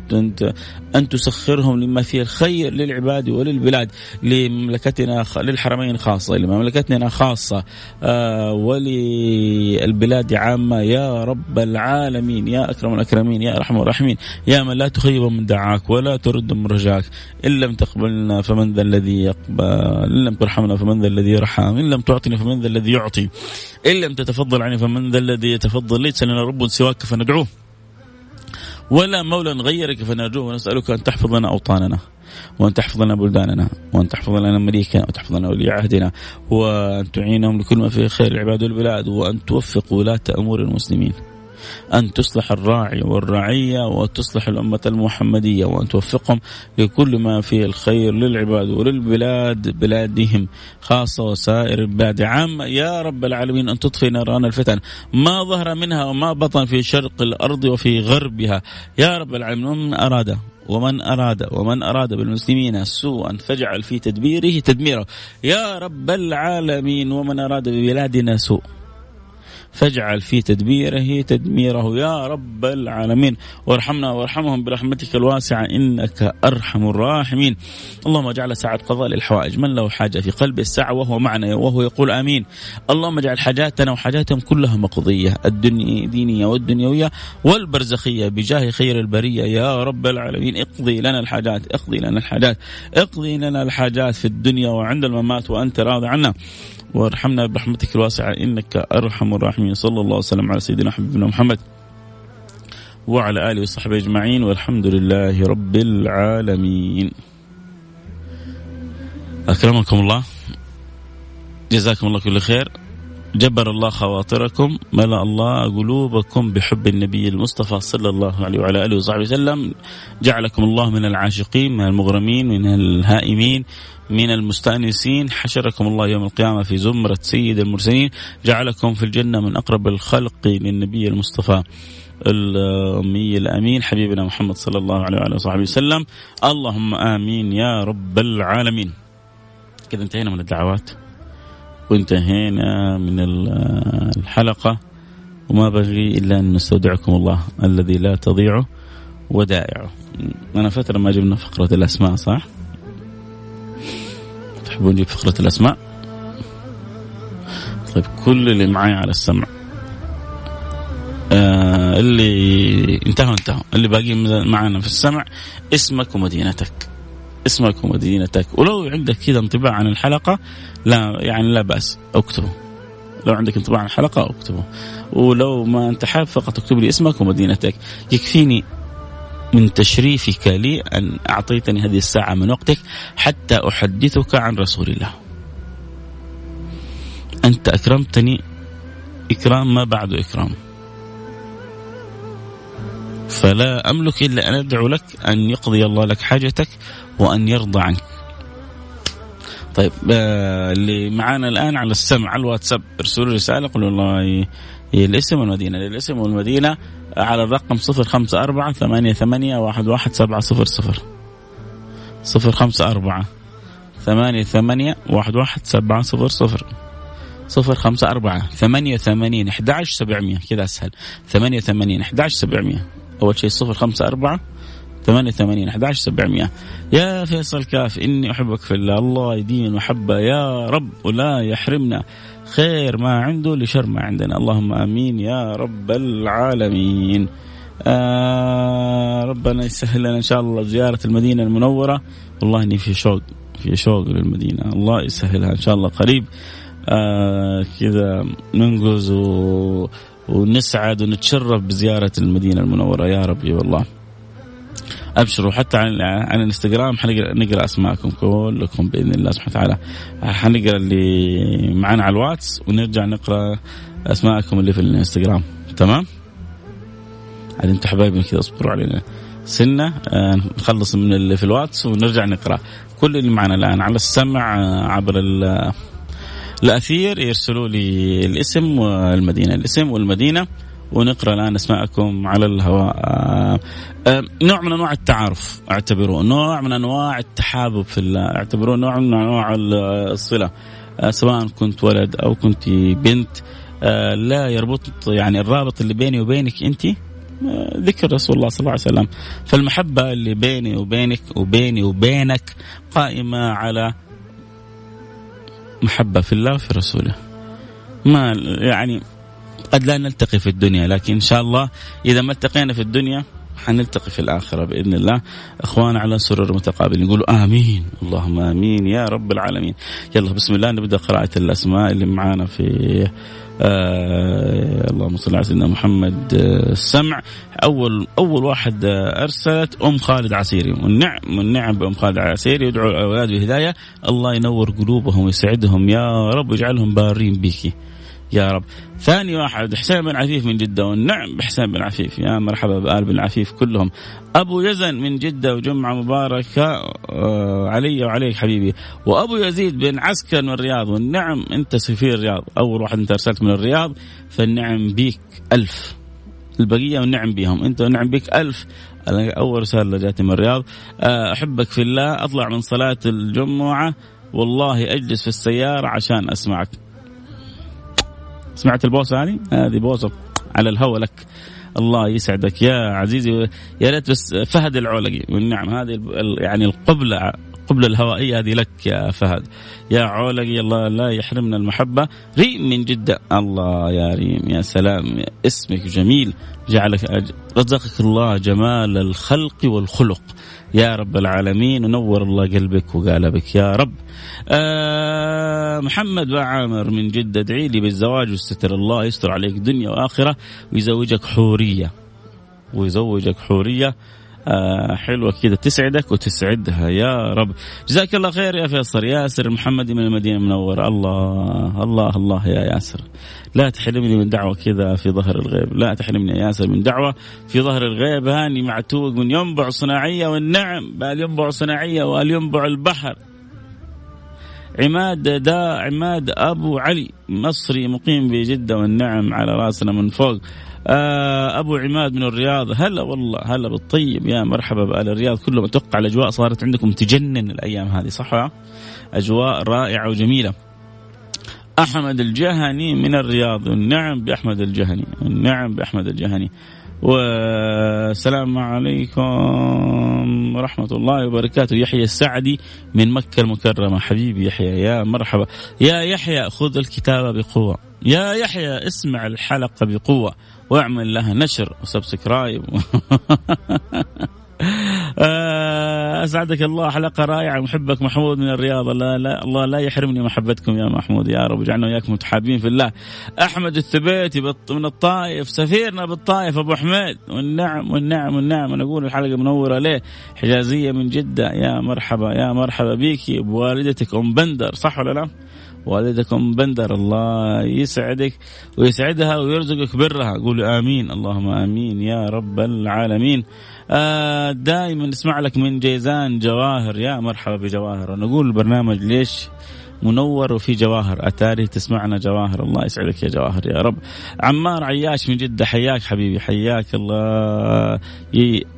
أن تسخرهم لما فيه الخير للعباد وللبلاد لمملكتنا للحرمين خاصة لمملكتنا خاصة آه وللبلاد عامة. يا رب العالمين يا أكرم الأكرمين يا أرحم الراحمين يا من لا تخيب من دعاك ولا ترد من رجاك إلا لم تقبلنا فمن ذا الذي يقبل إن لم ترحمنا فمن ذا الذي يرحم إن لم تعطني فمن ذا الذي يعطي إن لم تتفضل عني فمن ذا الذي يتفضل ليس لنا رب سواك فندعوه. ولا مولى غيرك فنرجوه ونسألك أن تحفظ لنا أوطاننا وأن تحفظ لنا بلداننا وأن تحفظ لنا مليكنا وتحفظ لنا ولي عهدنا وأن تعينهم لكل ما فيه خير العباد والبلاد وأن توفق ولاة أمور المسلمين. أن تصلح الراعي والرعية وتصلح الأمة المحمدية وأن توفقهم لكل ما فيه الخير للعباد وللبلاد بلادهم خاصة وسائر البلاد. عامة يا رب العالمين أن تطفي نيران الفتن. ما ظهر منها وما بطن في شرق الأرض وفي غربها. يا رب العالمين ومن أراد ومن أراد ومن أراد بالمسلمين سوءا فاجعل في تدبيره تدميره. يا رب العالمين ومن أراد ببلادنا سوء فاجعل في تدبيره تدميره يا رب العالمين. وارحمنا وارحمهم برحمتك الواسعة إنك أرحم الراحمين. اللهم اجعل ساعة قضاء للحوائج من له حاجة في قلبه الساعة وهو معنا وهو يقول آمين. اللهم اجعل حاجاتنا وحاجاتهم كلها مقضية الدنيا دينية والدنيوية والبرزخية بجاه خير البرية. يا رب العالمين اقضي لنا الحاجات اقضي لنا الحاجات اقضي لنا الحاجات في الدنيا وعند الممات وأنت راضي عنا. وارحمنا برحمتك الواسعة. إنك أرحم الراحمين. صلى الله وسلم على سيدنا حبيبنا محمد وعلى آله وصحبه أجمعين. والحمد لله رب العالمين. أكرمكم الله. جزاكم الله كل خير. جبر الله خواطركم. ملأ الله قلوبكم بحب النبي المصطفى صلى الله عليه وعلى آله وصحبه وسلم. جعلكم الله من العاشقين من المغرمين من الهائمين. من المستأنسين. حشركم الله يوم القيامة في زمرة سيد المرسلين. جعلكم في الجنة من أقرب الخلق للنبي المصطفى الأمي الأمين. حبيبنا محمد صلى الله عليه وآله وصحبه وسلم. اللهم آمين يا رب العالمين. كذا انتهينا من الدعوات وانتهينا من الحلقة. وما بغي إلا أن نستودعكم الله الذي لا تضيع ودائعه. أنا فترة ما جبنا فقرة الأسماء صح؟ تحبون نجيب فقرة الأسماء؟ طيب كل اللي معي على السمع. آه اللي انتهوا انتهوا. اللي باقي معنا في السمع اسمك ومدينتك. اسمك ومدينتك. ولو عندك كذا انطباع عن الحلقة لا يعني لا بأس. اكتبه لو عندك انطباع عن الحلقة اكتبه ولو ما انت حاب فقط اكتب لي اسمك ومدينتك. يكفيني من تشريفك لي أن أعطيتني هذه الساعة من وقتك حتى أحدثك عن رسول الله. أنت أكرمتني إكرام ما بعد إكرام. فلا أملك إلا أن أدعو لك أن يقضي الله لك حاجتك وأن يرضى عنك. طيب آه اللي معانا الآن على السمع على الواتساب ارسلوا رسالة قولوا والله الاسم والمدينة. الاسم والمدينة على الرقم صفر خمسة أربعة ثمانية ثمانية واحد واحد سبعة صفر صفر. صفر خمسة أربعة ثمانية ثمانية واحد واحد سبعة صفر صفر. صفر خمسة أربعة ثمانية ثمانين أحد سبعمية كذا أسهل. ثمانية ثمانين أحد سبعمية أول شيء صفر خمسة أربعة ثمانية ثمانين أحد سبعمية يا فيصل كاف إني أحبك في الله الله يدين المحبة يا رب ولا يحرمنا. خير ما عنده لشر ما عندنا. اللهم آمين يا رب العالمين. آه ربنا يسهل لنا إن شاء الله زيارة المدينة المنورة. والله إني في شوق في شوق للمدينة. الله يسهلها إن شاء الله قريب. آه كذا ننقز و... ونسعد ونتشرف بزيارة المدينة المنورة. يا ربي والله. أبشروا حتى عن عن الإنستغرام حنقرا نقرأ أسماءكم كلكم بإذن الله سبحانه وتعالى. حنقرأ اللي معنا على الواتس ونرجع نقرأ أسماءكم اللي في الإنستغرام. تمام؟ عاد أنتم حبايبنا كذا اصبروا علينا. سنة آه نخلص من اللي في الواتس ونرجع نقرأ. كل اللي معنا الآن على السمع آه عبر الأثير يرسلوا لي الاسم والمدينة. الاسم والمدينة ونقرأ الآن أسماءكم على الهواء. آه، آه، نوع من أنواع التعارف اعتبروه نوع من أنواع التحابب في الله اعتبروه نوع من أنواع الصلة. آه، سواء كنت ولد أو كنت بنت لا يربط يعني الرابط اللي بيني وبينك أنت ذكر رسول الله صلى الله عليه وسلم. فالمحبة اللي بيني وبينك وبيني وبينك قائمة على محبة في الله وفي رسوله. ما يعني قد لا نلتقي في الدنيا لكن إن شاء الله إذا ما التقينا في الدنيا حنلتقي في الآخرة بإذن الله. أخوان على سرر متقابلين نقولوا آمين اللهم آمين يا رب العالمين. يلا بسم الله نبدأ قراءة الأسماء اللي معانا في آه اللهم صل على سيدنا محمد آه السمع. أول أول واحد آه أرسلت أم خالد عسيري. والنعم والنعم بأم خالد عسيري يدعو الأولاد بالهدايه الله ينور قلوبهم ويسعدهم يا رب ويجعلهم بارين بك يا رب. ثاني واحد حسين بن عفيف من جدة والنعم بحسين بن عفيف. يا مرحبا بآل بن عفيف كلهم. أبو يزن من جدة وجمعة مباركة آه، علي وعليك حبيبي. وأبو يزيد بن عسكر من الرياض والنعم أنت سفير الرياض. أول واحد أنت أرسلت من الرياض فالنعم بيك ألف. البقية والنعم بهم أنت والنعم بيك ألف. أول رسالة جاتني من الرياض. آه، أحبك في الله أطلع من صلاة الجمعة والله أجلس في السيارة عشان أسمعك. سمعت البوسة هذه؟ هذه بوسة على الهوى لك. الله يسعدك. يا عزيزي يا ريت بس فهد العولقي. والنعم هذه يعني القبلة قبل الهوائية هذه لك يا فهد. يا عولقي الله لا يحرمنا المحبة. ريم من جدة. الله يا ريم يا سلام اسمك جميل. جعلك رزقك الله جمال الخلق والخلق. يا رب العالمين ونور الله قلبك وقالبك يا رب. آه محمد وعامر من جدة ادعي لي بالزواج واستر الله يستر عليك دنيا وآخرة ويزوجك حورية. ويزوجك حورية. آه حلوة كذا. تسعدك وتسعدها يا رب. جزاك الله خير يا فيصل. ياسر محمدي من المدينة المنورة. الله الله الله يا ياسر. لا تحرمني من دعوة كذا في ظهر الغيب. لا تحرمني يا ياسر من دعوة في ظهر الغيب. هاني معتوق من ينبع صناعية والنعم. بل ينبع صناعية وأل ينبع البحر. عماد دا عماد أبو علي مصري مقيم بجدة والنعم على رأسنا من فوق. أبو عماد من الرياض هلا والله هلا بالطيب يا مرحبا بآل الرياض كلهم أتوقع الأجواء صارت عندكم تجنن الأيام هذه صح؟ أجواء رائعة وجميلة. أحمد الجهني من الرياض والنعم بأحمد الجهني النعم بأحمد الجهني. والسلام عليكم ورحمة الله وبركاته. يحيى السعدي من مكة المكرمة. حبيبي يحيى يا مرحبا. يا يحيى خذ الكتابة بقوة. يا يحيى اسمع الحلقة بقوة. واعمل لها نشر وسبسكرايب. آه، أسعدك الله حلقة رائعة. محبك محمود من الرياض. لا لا الله لا يحرمني محبتكم يا محمود. يا رب اجعلنا وياكم متحابين في الله. أحمد الثبيتي من الطائف سفيرنا بالطائف أبو حميد. والنعم والنعم والنعم. أنا أقول الحلقة منورة ليه؟ حجازية من جدة. يا مرحبا يا مرحبا بيكي بوالدتك أم بندر. صح ولا لا؟ والدكم بندر الله يسعدك ويسعدها ويرزقك برها. قولوا آمين اللهم آمين يا رب العالمين. آه دائما نسمع لك من جيزان جواهر. يا مرحبا بجواهر. نقول البرنامج ليش منور وفي جواهر؟ أتاري تسمعنا جواهر. الله يسعدك يا جواهر يا رب. عمار عياش من جدة حياك حبيبي حياك الله.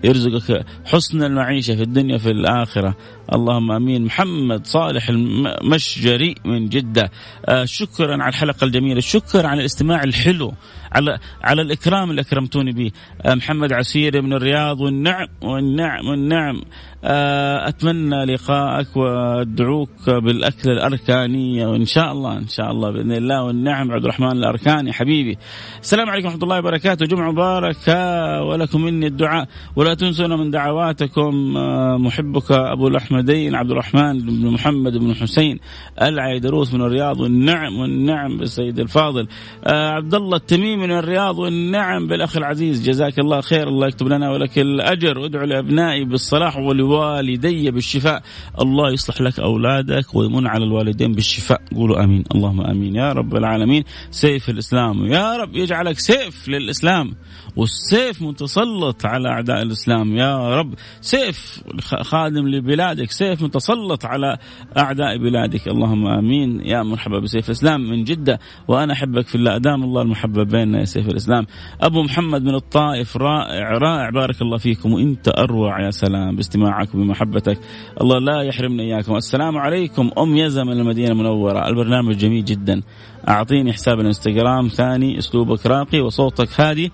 يرزقك حسن المعيشة في الدنيا في الآخرة. اللهم آمين. محمد صالح المشجري من جدة. آه شكرا على الحلقة الجميلة. شكرا على الاستماع الحلو. على على الإكرام اللي أكرمتوني به. آه محمد عسيري من الرياض. والنعم والنعم والنعم. آه أتمنى لقائك وأدعوك بالأكل الاركانيه وإن شاء الله إن شاء الله بإذن الله. والنعم عبد الرحمن الأركاني حبيبي. السلام عليكم ورحمة الله وبركاته. جمعة مباركة ولكم مني الدعاء. ولا تنسونا من دعواتكم. آه محبك أبو الاحمدين عبد الرحمن بن محمد بن حسين العيدروس من الرياض والنعم والنعم بالسيد الفاضل. آه عبد الله التميمي من الرياض والنعم بالأخ العزيز جزاك الله خير الله يكتب لنا ولك الأجر. وادعو لأبنائي بالصلاح ولوالدي بالشفاء. الله يصلح لك أولادك ويمن على الوالدين بالشفاء. قولوا آمين. اللهم آمين. يا رب العالمين سيف الإسلام. يا رب يجعلك سيف للإسلام والسيف متسلط على أعداء الإسلام. يا رب سيف خادم لبلادك سيف متسلط على أعداء بلادك. اللهم آمين. يا مرحبا بسيف الإسلام من جدة وأنا أحبك في الله. أدام الله المحبة بيننا يا سيف الإسلام. أبو محمد من الطائف رائع رائع. بارك الله فيكم. وإنت أروع يا سلام باستماعك وبمحبتك الله لا يحرمنا إياكم. السلام عليكم. أم يزن من المدينة المنورة. البرنامج جميل جدا. أعطيني حساب الإنستغرام. ثاني أسلوبك راقي وصوتك هادي.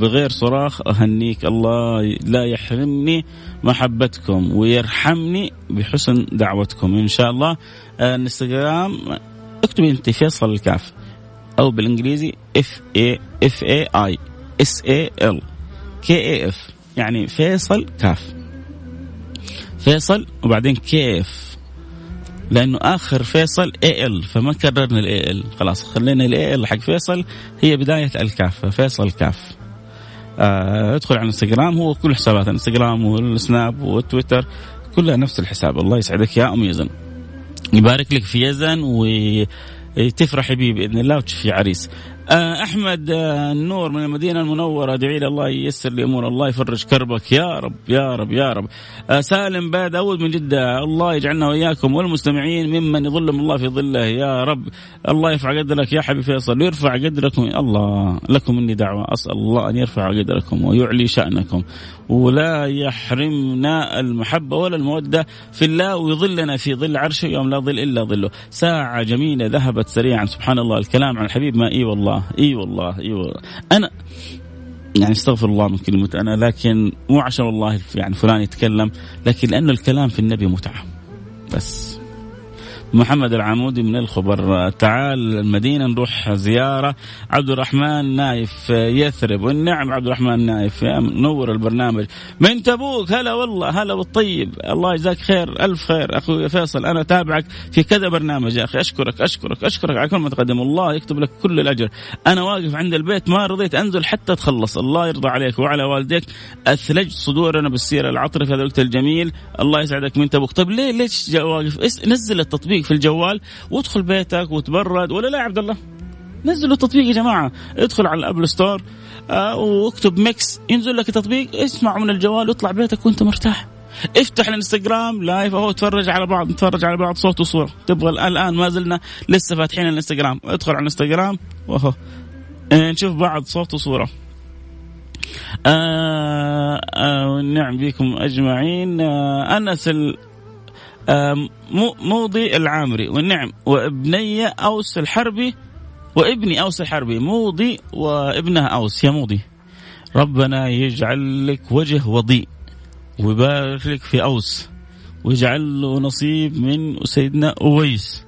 بغير صراخ أهنيك. الله لا يحرمني محبتكم ويرحمني بحسن دعوتكم. إن شاء الله الانستغرام اكتبي أنت فيصل الكاف أو بالإنجليزي F A F A I S A L K A F يعني فيصل كاف. فيصل وبعدين كيف لأنه آخر فيصل A L فما كررنا ال A L خلاص خلينا ال A L حق فيصل هي بداية الكاف فيصل كاف. آه ادخل على الانستغرام هو كل حسابات الانستغرام والسناب والتويتر كلها نفس الحساب الله يسعدك يا أم يزن. يبارك لك في يزن وتفرحي به بإذن الله وتشوفي عريس. آه، أحمد آه، النور من المدينة المنورة ادعي لي الله ييسر لي أمور الله يفرج كربك. يا رب يا رب يا رب. آه، سالم باد داود من جدة الله يجعلنا وإياكم والمستمعين ممن يظلهم الله في ظله. يا رب الله يرفع قدرك يا حبيبي فيصل ويرفع قدركم. الله لكم مني دعوة. أسأل الله أن يرفع قدركم ويعلي شأنكم. ولا يحرمنا المحبة ولا المودة في الله ويظلنا في ظل عرشه يوم لا ظل إلا ظله. ساعة جميلة ذهبت سريعا سبحان الله الكلام عن الحبيب ما إي والله. إي والله إي والله. أنا يعني أستغفر الله من كلمة أنا لكن مو عشان والله يعني فلان يتكلم لكن لأنه الكلام في النبي متعة. بس. محمد العمودي من الخبر. تعال المدينة نروح زيارة. عبد الرحمن نايف يثرب. والنعم عبد الرحمن نايف. يا منور البرنامج. من تبوك. هلا والله. هلا والطيب. الله يجزاك خير. ألف خير. أخوي فيصل أنا أتابعك في كذا برنامج يا أخي. أشكرك أشكرك أشكرك على كل ما تقدم. الله يكتب لك كل الأجر. أنا واقف عند البيت ما رضيت أنزل حتى تخلص. الله يرضى عليك وعلى والديك. أثلجت صدورنا بالسيرة العطرة في هذا الوقت الجميل. الله يسعدك من تبوك. طيب ليه ليش واقف؟ نزل التطبيق. في الجوال وادخل بيتك وتبرد. ولا لا يا عبد الله؟ نزلوا التطبيق يا جماعة. ادخل على ال App Store آه واكتب Mix ينزل لك التطبيق. اسمعه من الجوال واطلع بيتك وانت مرتاح. افتح الانستغرام live اهو تفرج على بعض نتفرج على بعض صوت وصورة. تبغى الآن ما زلنا لسه فاتحين الانستغرام. ادخل على الانستغرام واهو آه، نشوف بعض صوت وصورة. آه آه نعم بكم أجمعين. آه أنس ال موضي العامري والنعم وابني أوس الحربي وابني أوس الحربي موضي وابنها أوس يا موضي. ربنا يجعل لك وجه وضيء ويبارك لك في أوس ويجعل له نصيب من سيدنا أويس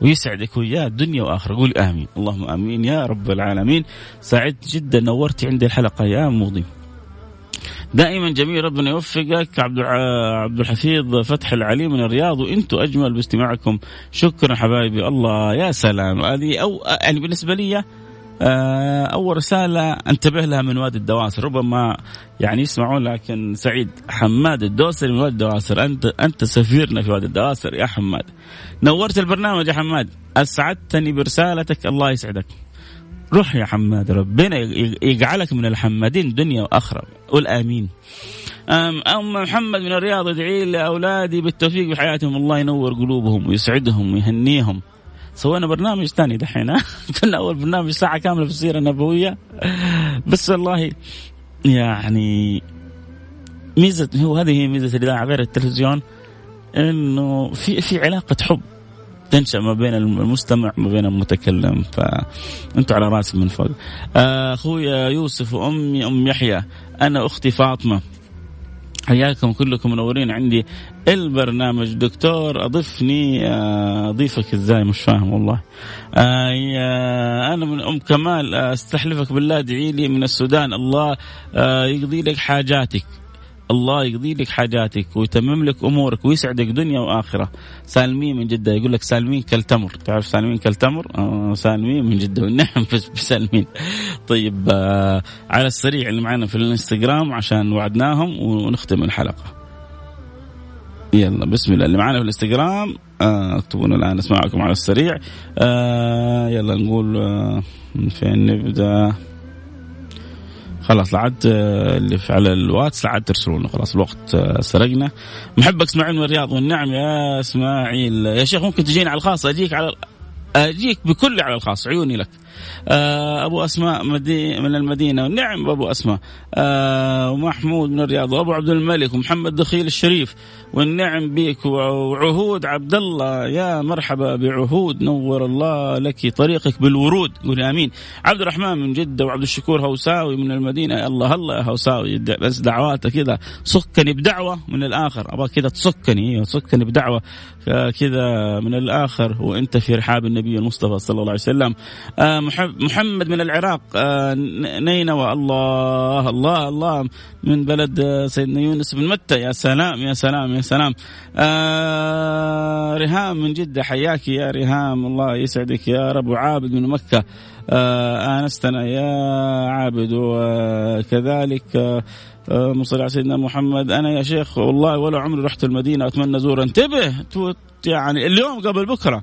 ويسعدك وياه دنيا وآخرة. قول آمين. اللهم آمين يا رب العالمين. سعدت جدا نورتي عندي الحلقة يا موضي. دائما جميل ربنا يوفقك. عبد عبد الحفيظ فتح العلي من الرياض وإنتم أجمل باستماعكم. شكرا حبايبي. الله يا سلام. هذه أو يعني بالنسبة لي آه، أول رسالة انتبه لها من وادي الدواسر. ربما يعني يسمعون لكن سعيد حماد الدوسري من وادي الدواسر. انت أنت سفيرنا في وادي الدواسر يا حماد. نورت البرنامج يا حماد. أسعدتني برسالتك. الله يسعدك. روح يا حماد ربنا يجعلك من الحمادين دنيا وآخرة. قول آمين. أم محمد من الرياض ادعي لأولادي بالتوفيق بحياتهم الله ينور قلوبهم ويسعدهم ويهنيهم. سوينا برنامج ثاني دحين كنا أول برنامج ساعة كاملة في السيرة النبوية. بس والله يعني ميزة هو هذه هي ميزة الإذاعة غير التلفزيون إنه في في علاقة حب. تنشأ ما بين المستمع وما بين المتكلم فانتم على راسي من فوق. اخويا يوسف وأمي أم يحيى أنا أختي فاطمة. حياكم كلكم منورين. عندي البرنامج. دكتور اضفني آه، أضيفك إزاي؟ مش فاهم والله. آه، أنا من أم كمال. أستحلفك بالله ادعي لي من السودان. الله آه، يقضي لك حاجاتك. الله يقضي لك حاجاتك ويتمم لك أمورك ويسعدك دنيا وآخرة. سالمين من جدة يقول لك سالمين كالتمر. تعرف سالمين كالتمر؟ آه سالمين من جدة والنعم. بسالمين طيب آه على السريع اللي معنا في الانستغرام عشان وعدناهم ونختم الحلقة. يلا بسم الله. اللي معنا في الانستغرام آه اكتبونا الآن اسمعكم على السريع. آه يلا نقول آه فين نبدأ؟ خلاص لعد آه، اللي في على الواتس لعد لنا خلاص الوقت آه، سرقنا. محبك إسماعيل من الرياض والنعم. يا إسماعيل يا شيخ ممكن تجيني على الخاص؟ أجيك على أجيك بكل على الخاص عيوني لك. آه، أبو أسماء من المدينة نعم أبو أسماء. ومحمود من الرياض وأبو عبد الملك ومحمد دخيل الشريف. والنعم بك وعهود عبد الله يا مرحبا بعهود نور الله لك طريقك بالورود. قولي آمين. عبد الرحمن من جدة وعبد الشكور هوساوي من المدينة. الله الله يا هوساوي. بس دعواته كذا صكني بدعوة من الآخر. أبغى كذا تصكني تصكني بدعوة. كذا من الآخر. وأنت في رحاب النبي المصطفى صلى الله عليه وسلم. آه محمد من العراق. آه نينوى. الله الله الله. من بلد سيدنا يونس بن متى؟ يا سلام يا سلام يا سلام آه ريهام من جدة حياك يا ريهام. الله يسعدك يا رب. وعابد من مكة. آه آنستنا يا عابد. وكذلك آه مصلي على سيدنا محمد. أنا يا شيخ والله ولا عمري رحت المدينة. أتمنى ازور انتبه يعني اليوم قبل بكرة.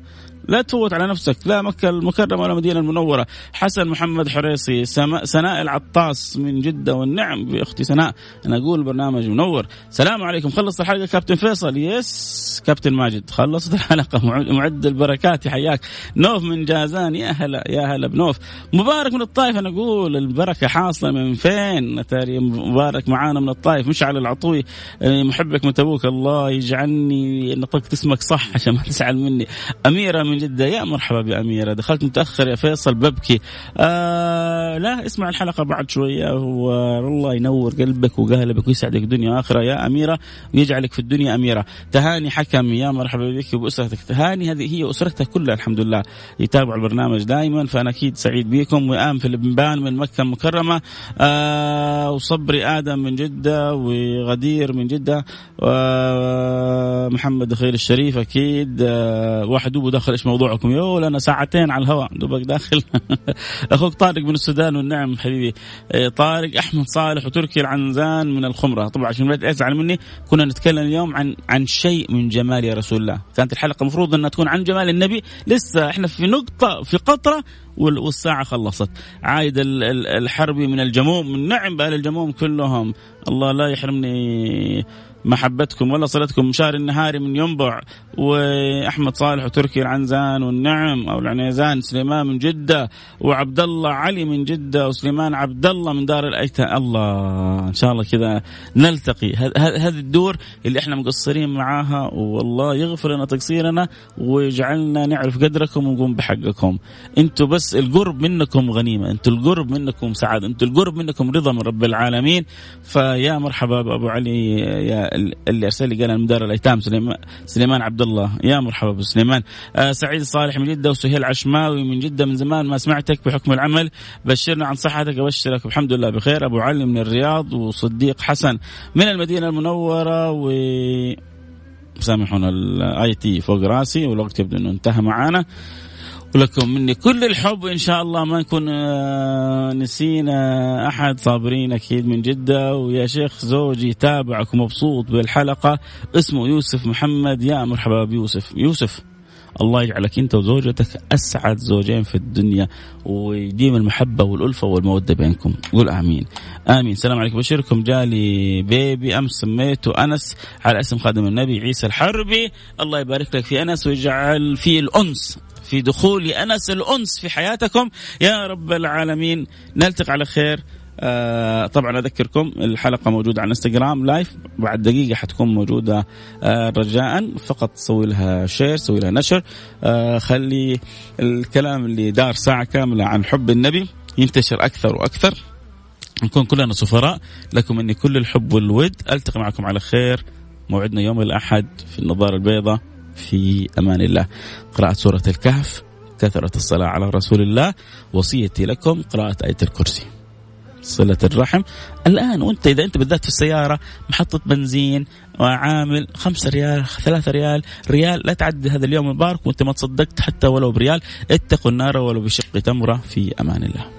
لا تفوت على نفسك. لا مكة المكرمة ولا المدينة المنورة. حسن محمد حريصي سناء العطاس من جدة والنعم بأختي سناء. أنا أقول برنامج منور. سلام عليكم. خلص الحلقة كابتن فيصل. يس كابتن ماجد. خلصت الحلقة. معد البركات. حياك نوف من جازان. يا هلا يا هلا بنوف. مبارك من الطائف. أنا أقول البركة حاصلة من فين؟ تاري مبارك معانا من الطائف. مشعل العطوي. آه، محبك من تبوك. الله يجعلني نطقت اسمك صح عشان ما تزعل مني. أميرة من جدة. يا مرحبا بأميرة. دخلت متأخر يا فيصل ببكي. آه لا اسمع الحلقة بعد شوية. والله ينور قلبك وقالبك ويسعدك دنيا وآخرة. يا أميرة ويجعلك في الدنيا أميرة. تهاني حك الحكم يا مرحبا بك وبأسرتك. هاني هذه هي اسرتها كلها الحمد لله. يتابعوا البرنامج دائما فأنا أكيد سعيد بكم. وآم في البنبان من مكة المكرمة. آه وصبري آدم من جدة وغدير من جدة. ومحمد خير الشريف أكيد. آه واحد داخل إيش موضوعكم. يو لنا ساعتين على الهواء. دوبك داخل. أخوك طارق من السودان والنعم حبيبي. آه، طارق أحمد صالح وتركي العنزان من الخمرة. طبعا عشان ما يزعل مني كنا نتكلم اليوم عن عن شيء من جمال يا رسول الله. كانت الحلقة المفروض إنها تكون عن جمال النبي. لسه إحنا في نقطة في قطرة والساعة خلصت. عايد الحربي من الجموم من نعم بأهل الجموم كلهم. الله لا يحرمني محبتكم ولا صلتكم. مشاري النهاري من ينبع. وأحمد صالح وتركي العنزان والنعم أو العنيزان سليمان من جدة وعبد الله علي من جدة وسليمان عبد الله من دار الأيتام. الله إن شاء الله كذا نلتقي. هذه الدور اللي إحنا مقصرين معاها والله يغفر لنا تقصيرنا ويجعلنا نعرف قدركم ونقوم بحقكم. أنتم بس القرب منكم غنيمة. أنتم القرب منكم سعادة. أنتم القرب منكم رضا من رب العالمين. فيا مرحبا بأبو علي يا اللي أرسل لي قال من دار الأيتام سليمان عبد الله يا مرحبا بسليمان آه سعيد صالح من جدة وسهيل عشماوي من جدة من زمان ما سمعتك بحكم العمل. بشرنا عن صحتك أبشرك الحمد لله بخير. أبو علي من الرياض وصديق حسن من المدينة المنورة و سامحونا ال IT فوق راسي والوقت يبدو إنه انتهى معانا. ولكم مني كل الحب وان شاء الله ما نكون آه، نسينا أحد صابرين أكيد من جدة. ويا شيخ زوجي تابعك ومبسوط بالحلقة. اسمه يوسف محمد. يا مرحبا بيوسف يوسف. الله يجعلك أنت وزوجتك أسعد زوجين في الدنيا ويديم المحبة والألفة والمودة بينكم. قول آمين. آمين. السلام عليكم. بشركم جالي baby أمس سميته أنس على اسم خادم النبي عيسى الحربي. الله يبارك لك في أنس ويجعل فيه الأنس. في دخول أنس الأنس في حياتكم. يا رب العالمين نلتقي على خير. آه طبعا أذكركم الحلقة موجودة على انستغرام live بعد دقيقة حتكون موجودة آه رجاء. فقط سوي لها share سوي لها نشر. آه خلي الكلام اللي دار ساعة كاملة عن حب النبي ينتشر أكثر وأكثر. نكون كلنا سفراء. لكم مني كل الحب والود. ألتقي معكم على خير. موعدنا يوم الأحد في النظارة البيضاء. في أمان الله. قراءة سورة الكهف كثرة الصلاة على رسول الله وصيتي لكم قراءة آية الكرسي. صلة الرحم. الآن وأنت إذا أنت بالذات في السيارة محطة بنزين وعامل خمسة ريال ثلاثة ريال ريال لا تعدي هذا اليوم المبارك وأنت ما تصدقت حتى ولو بريال. اتقوا النار ولو بشق تمرة. في أمان الله.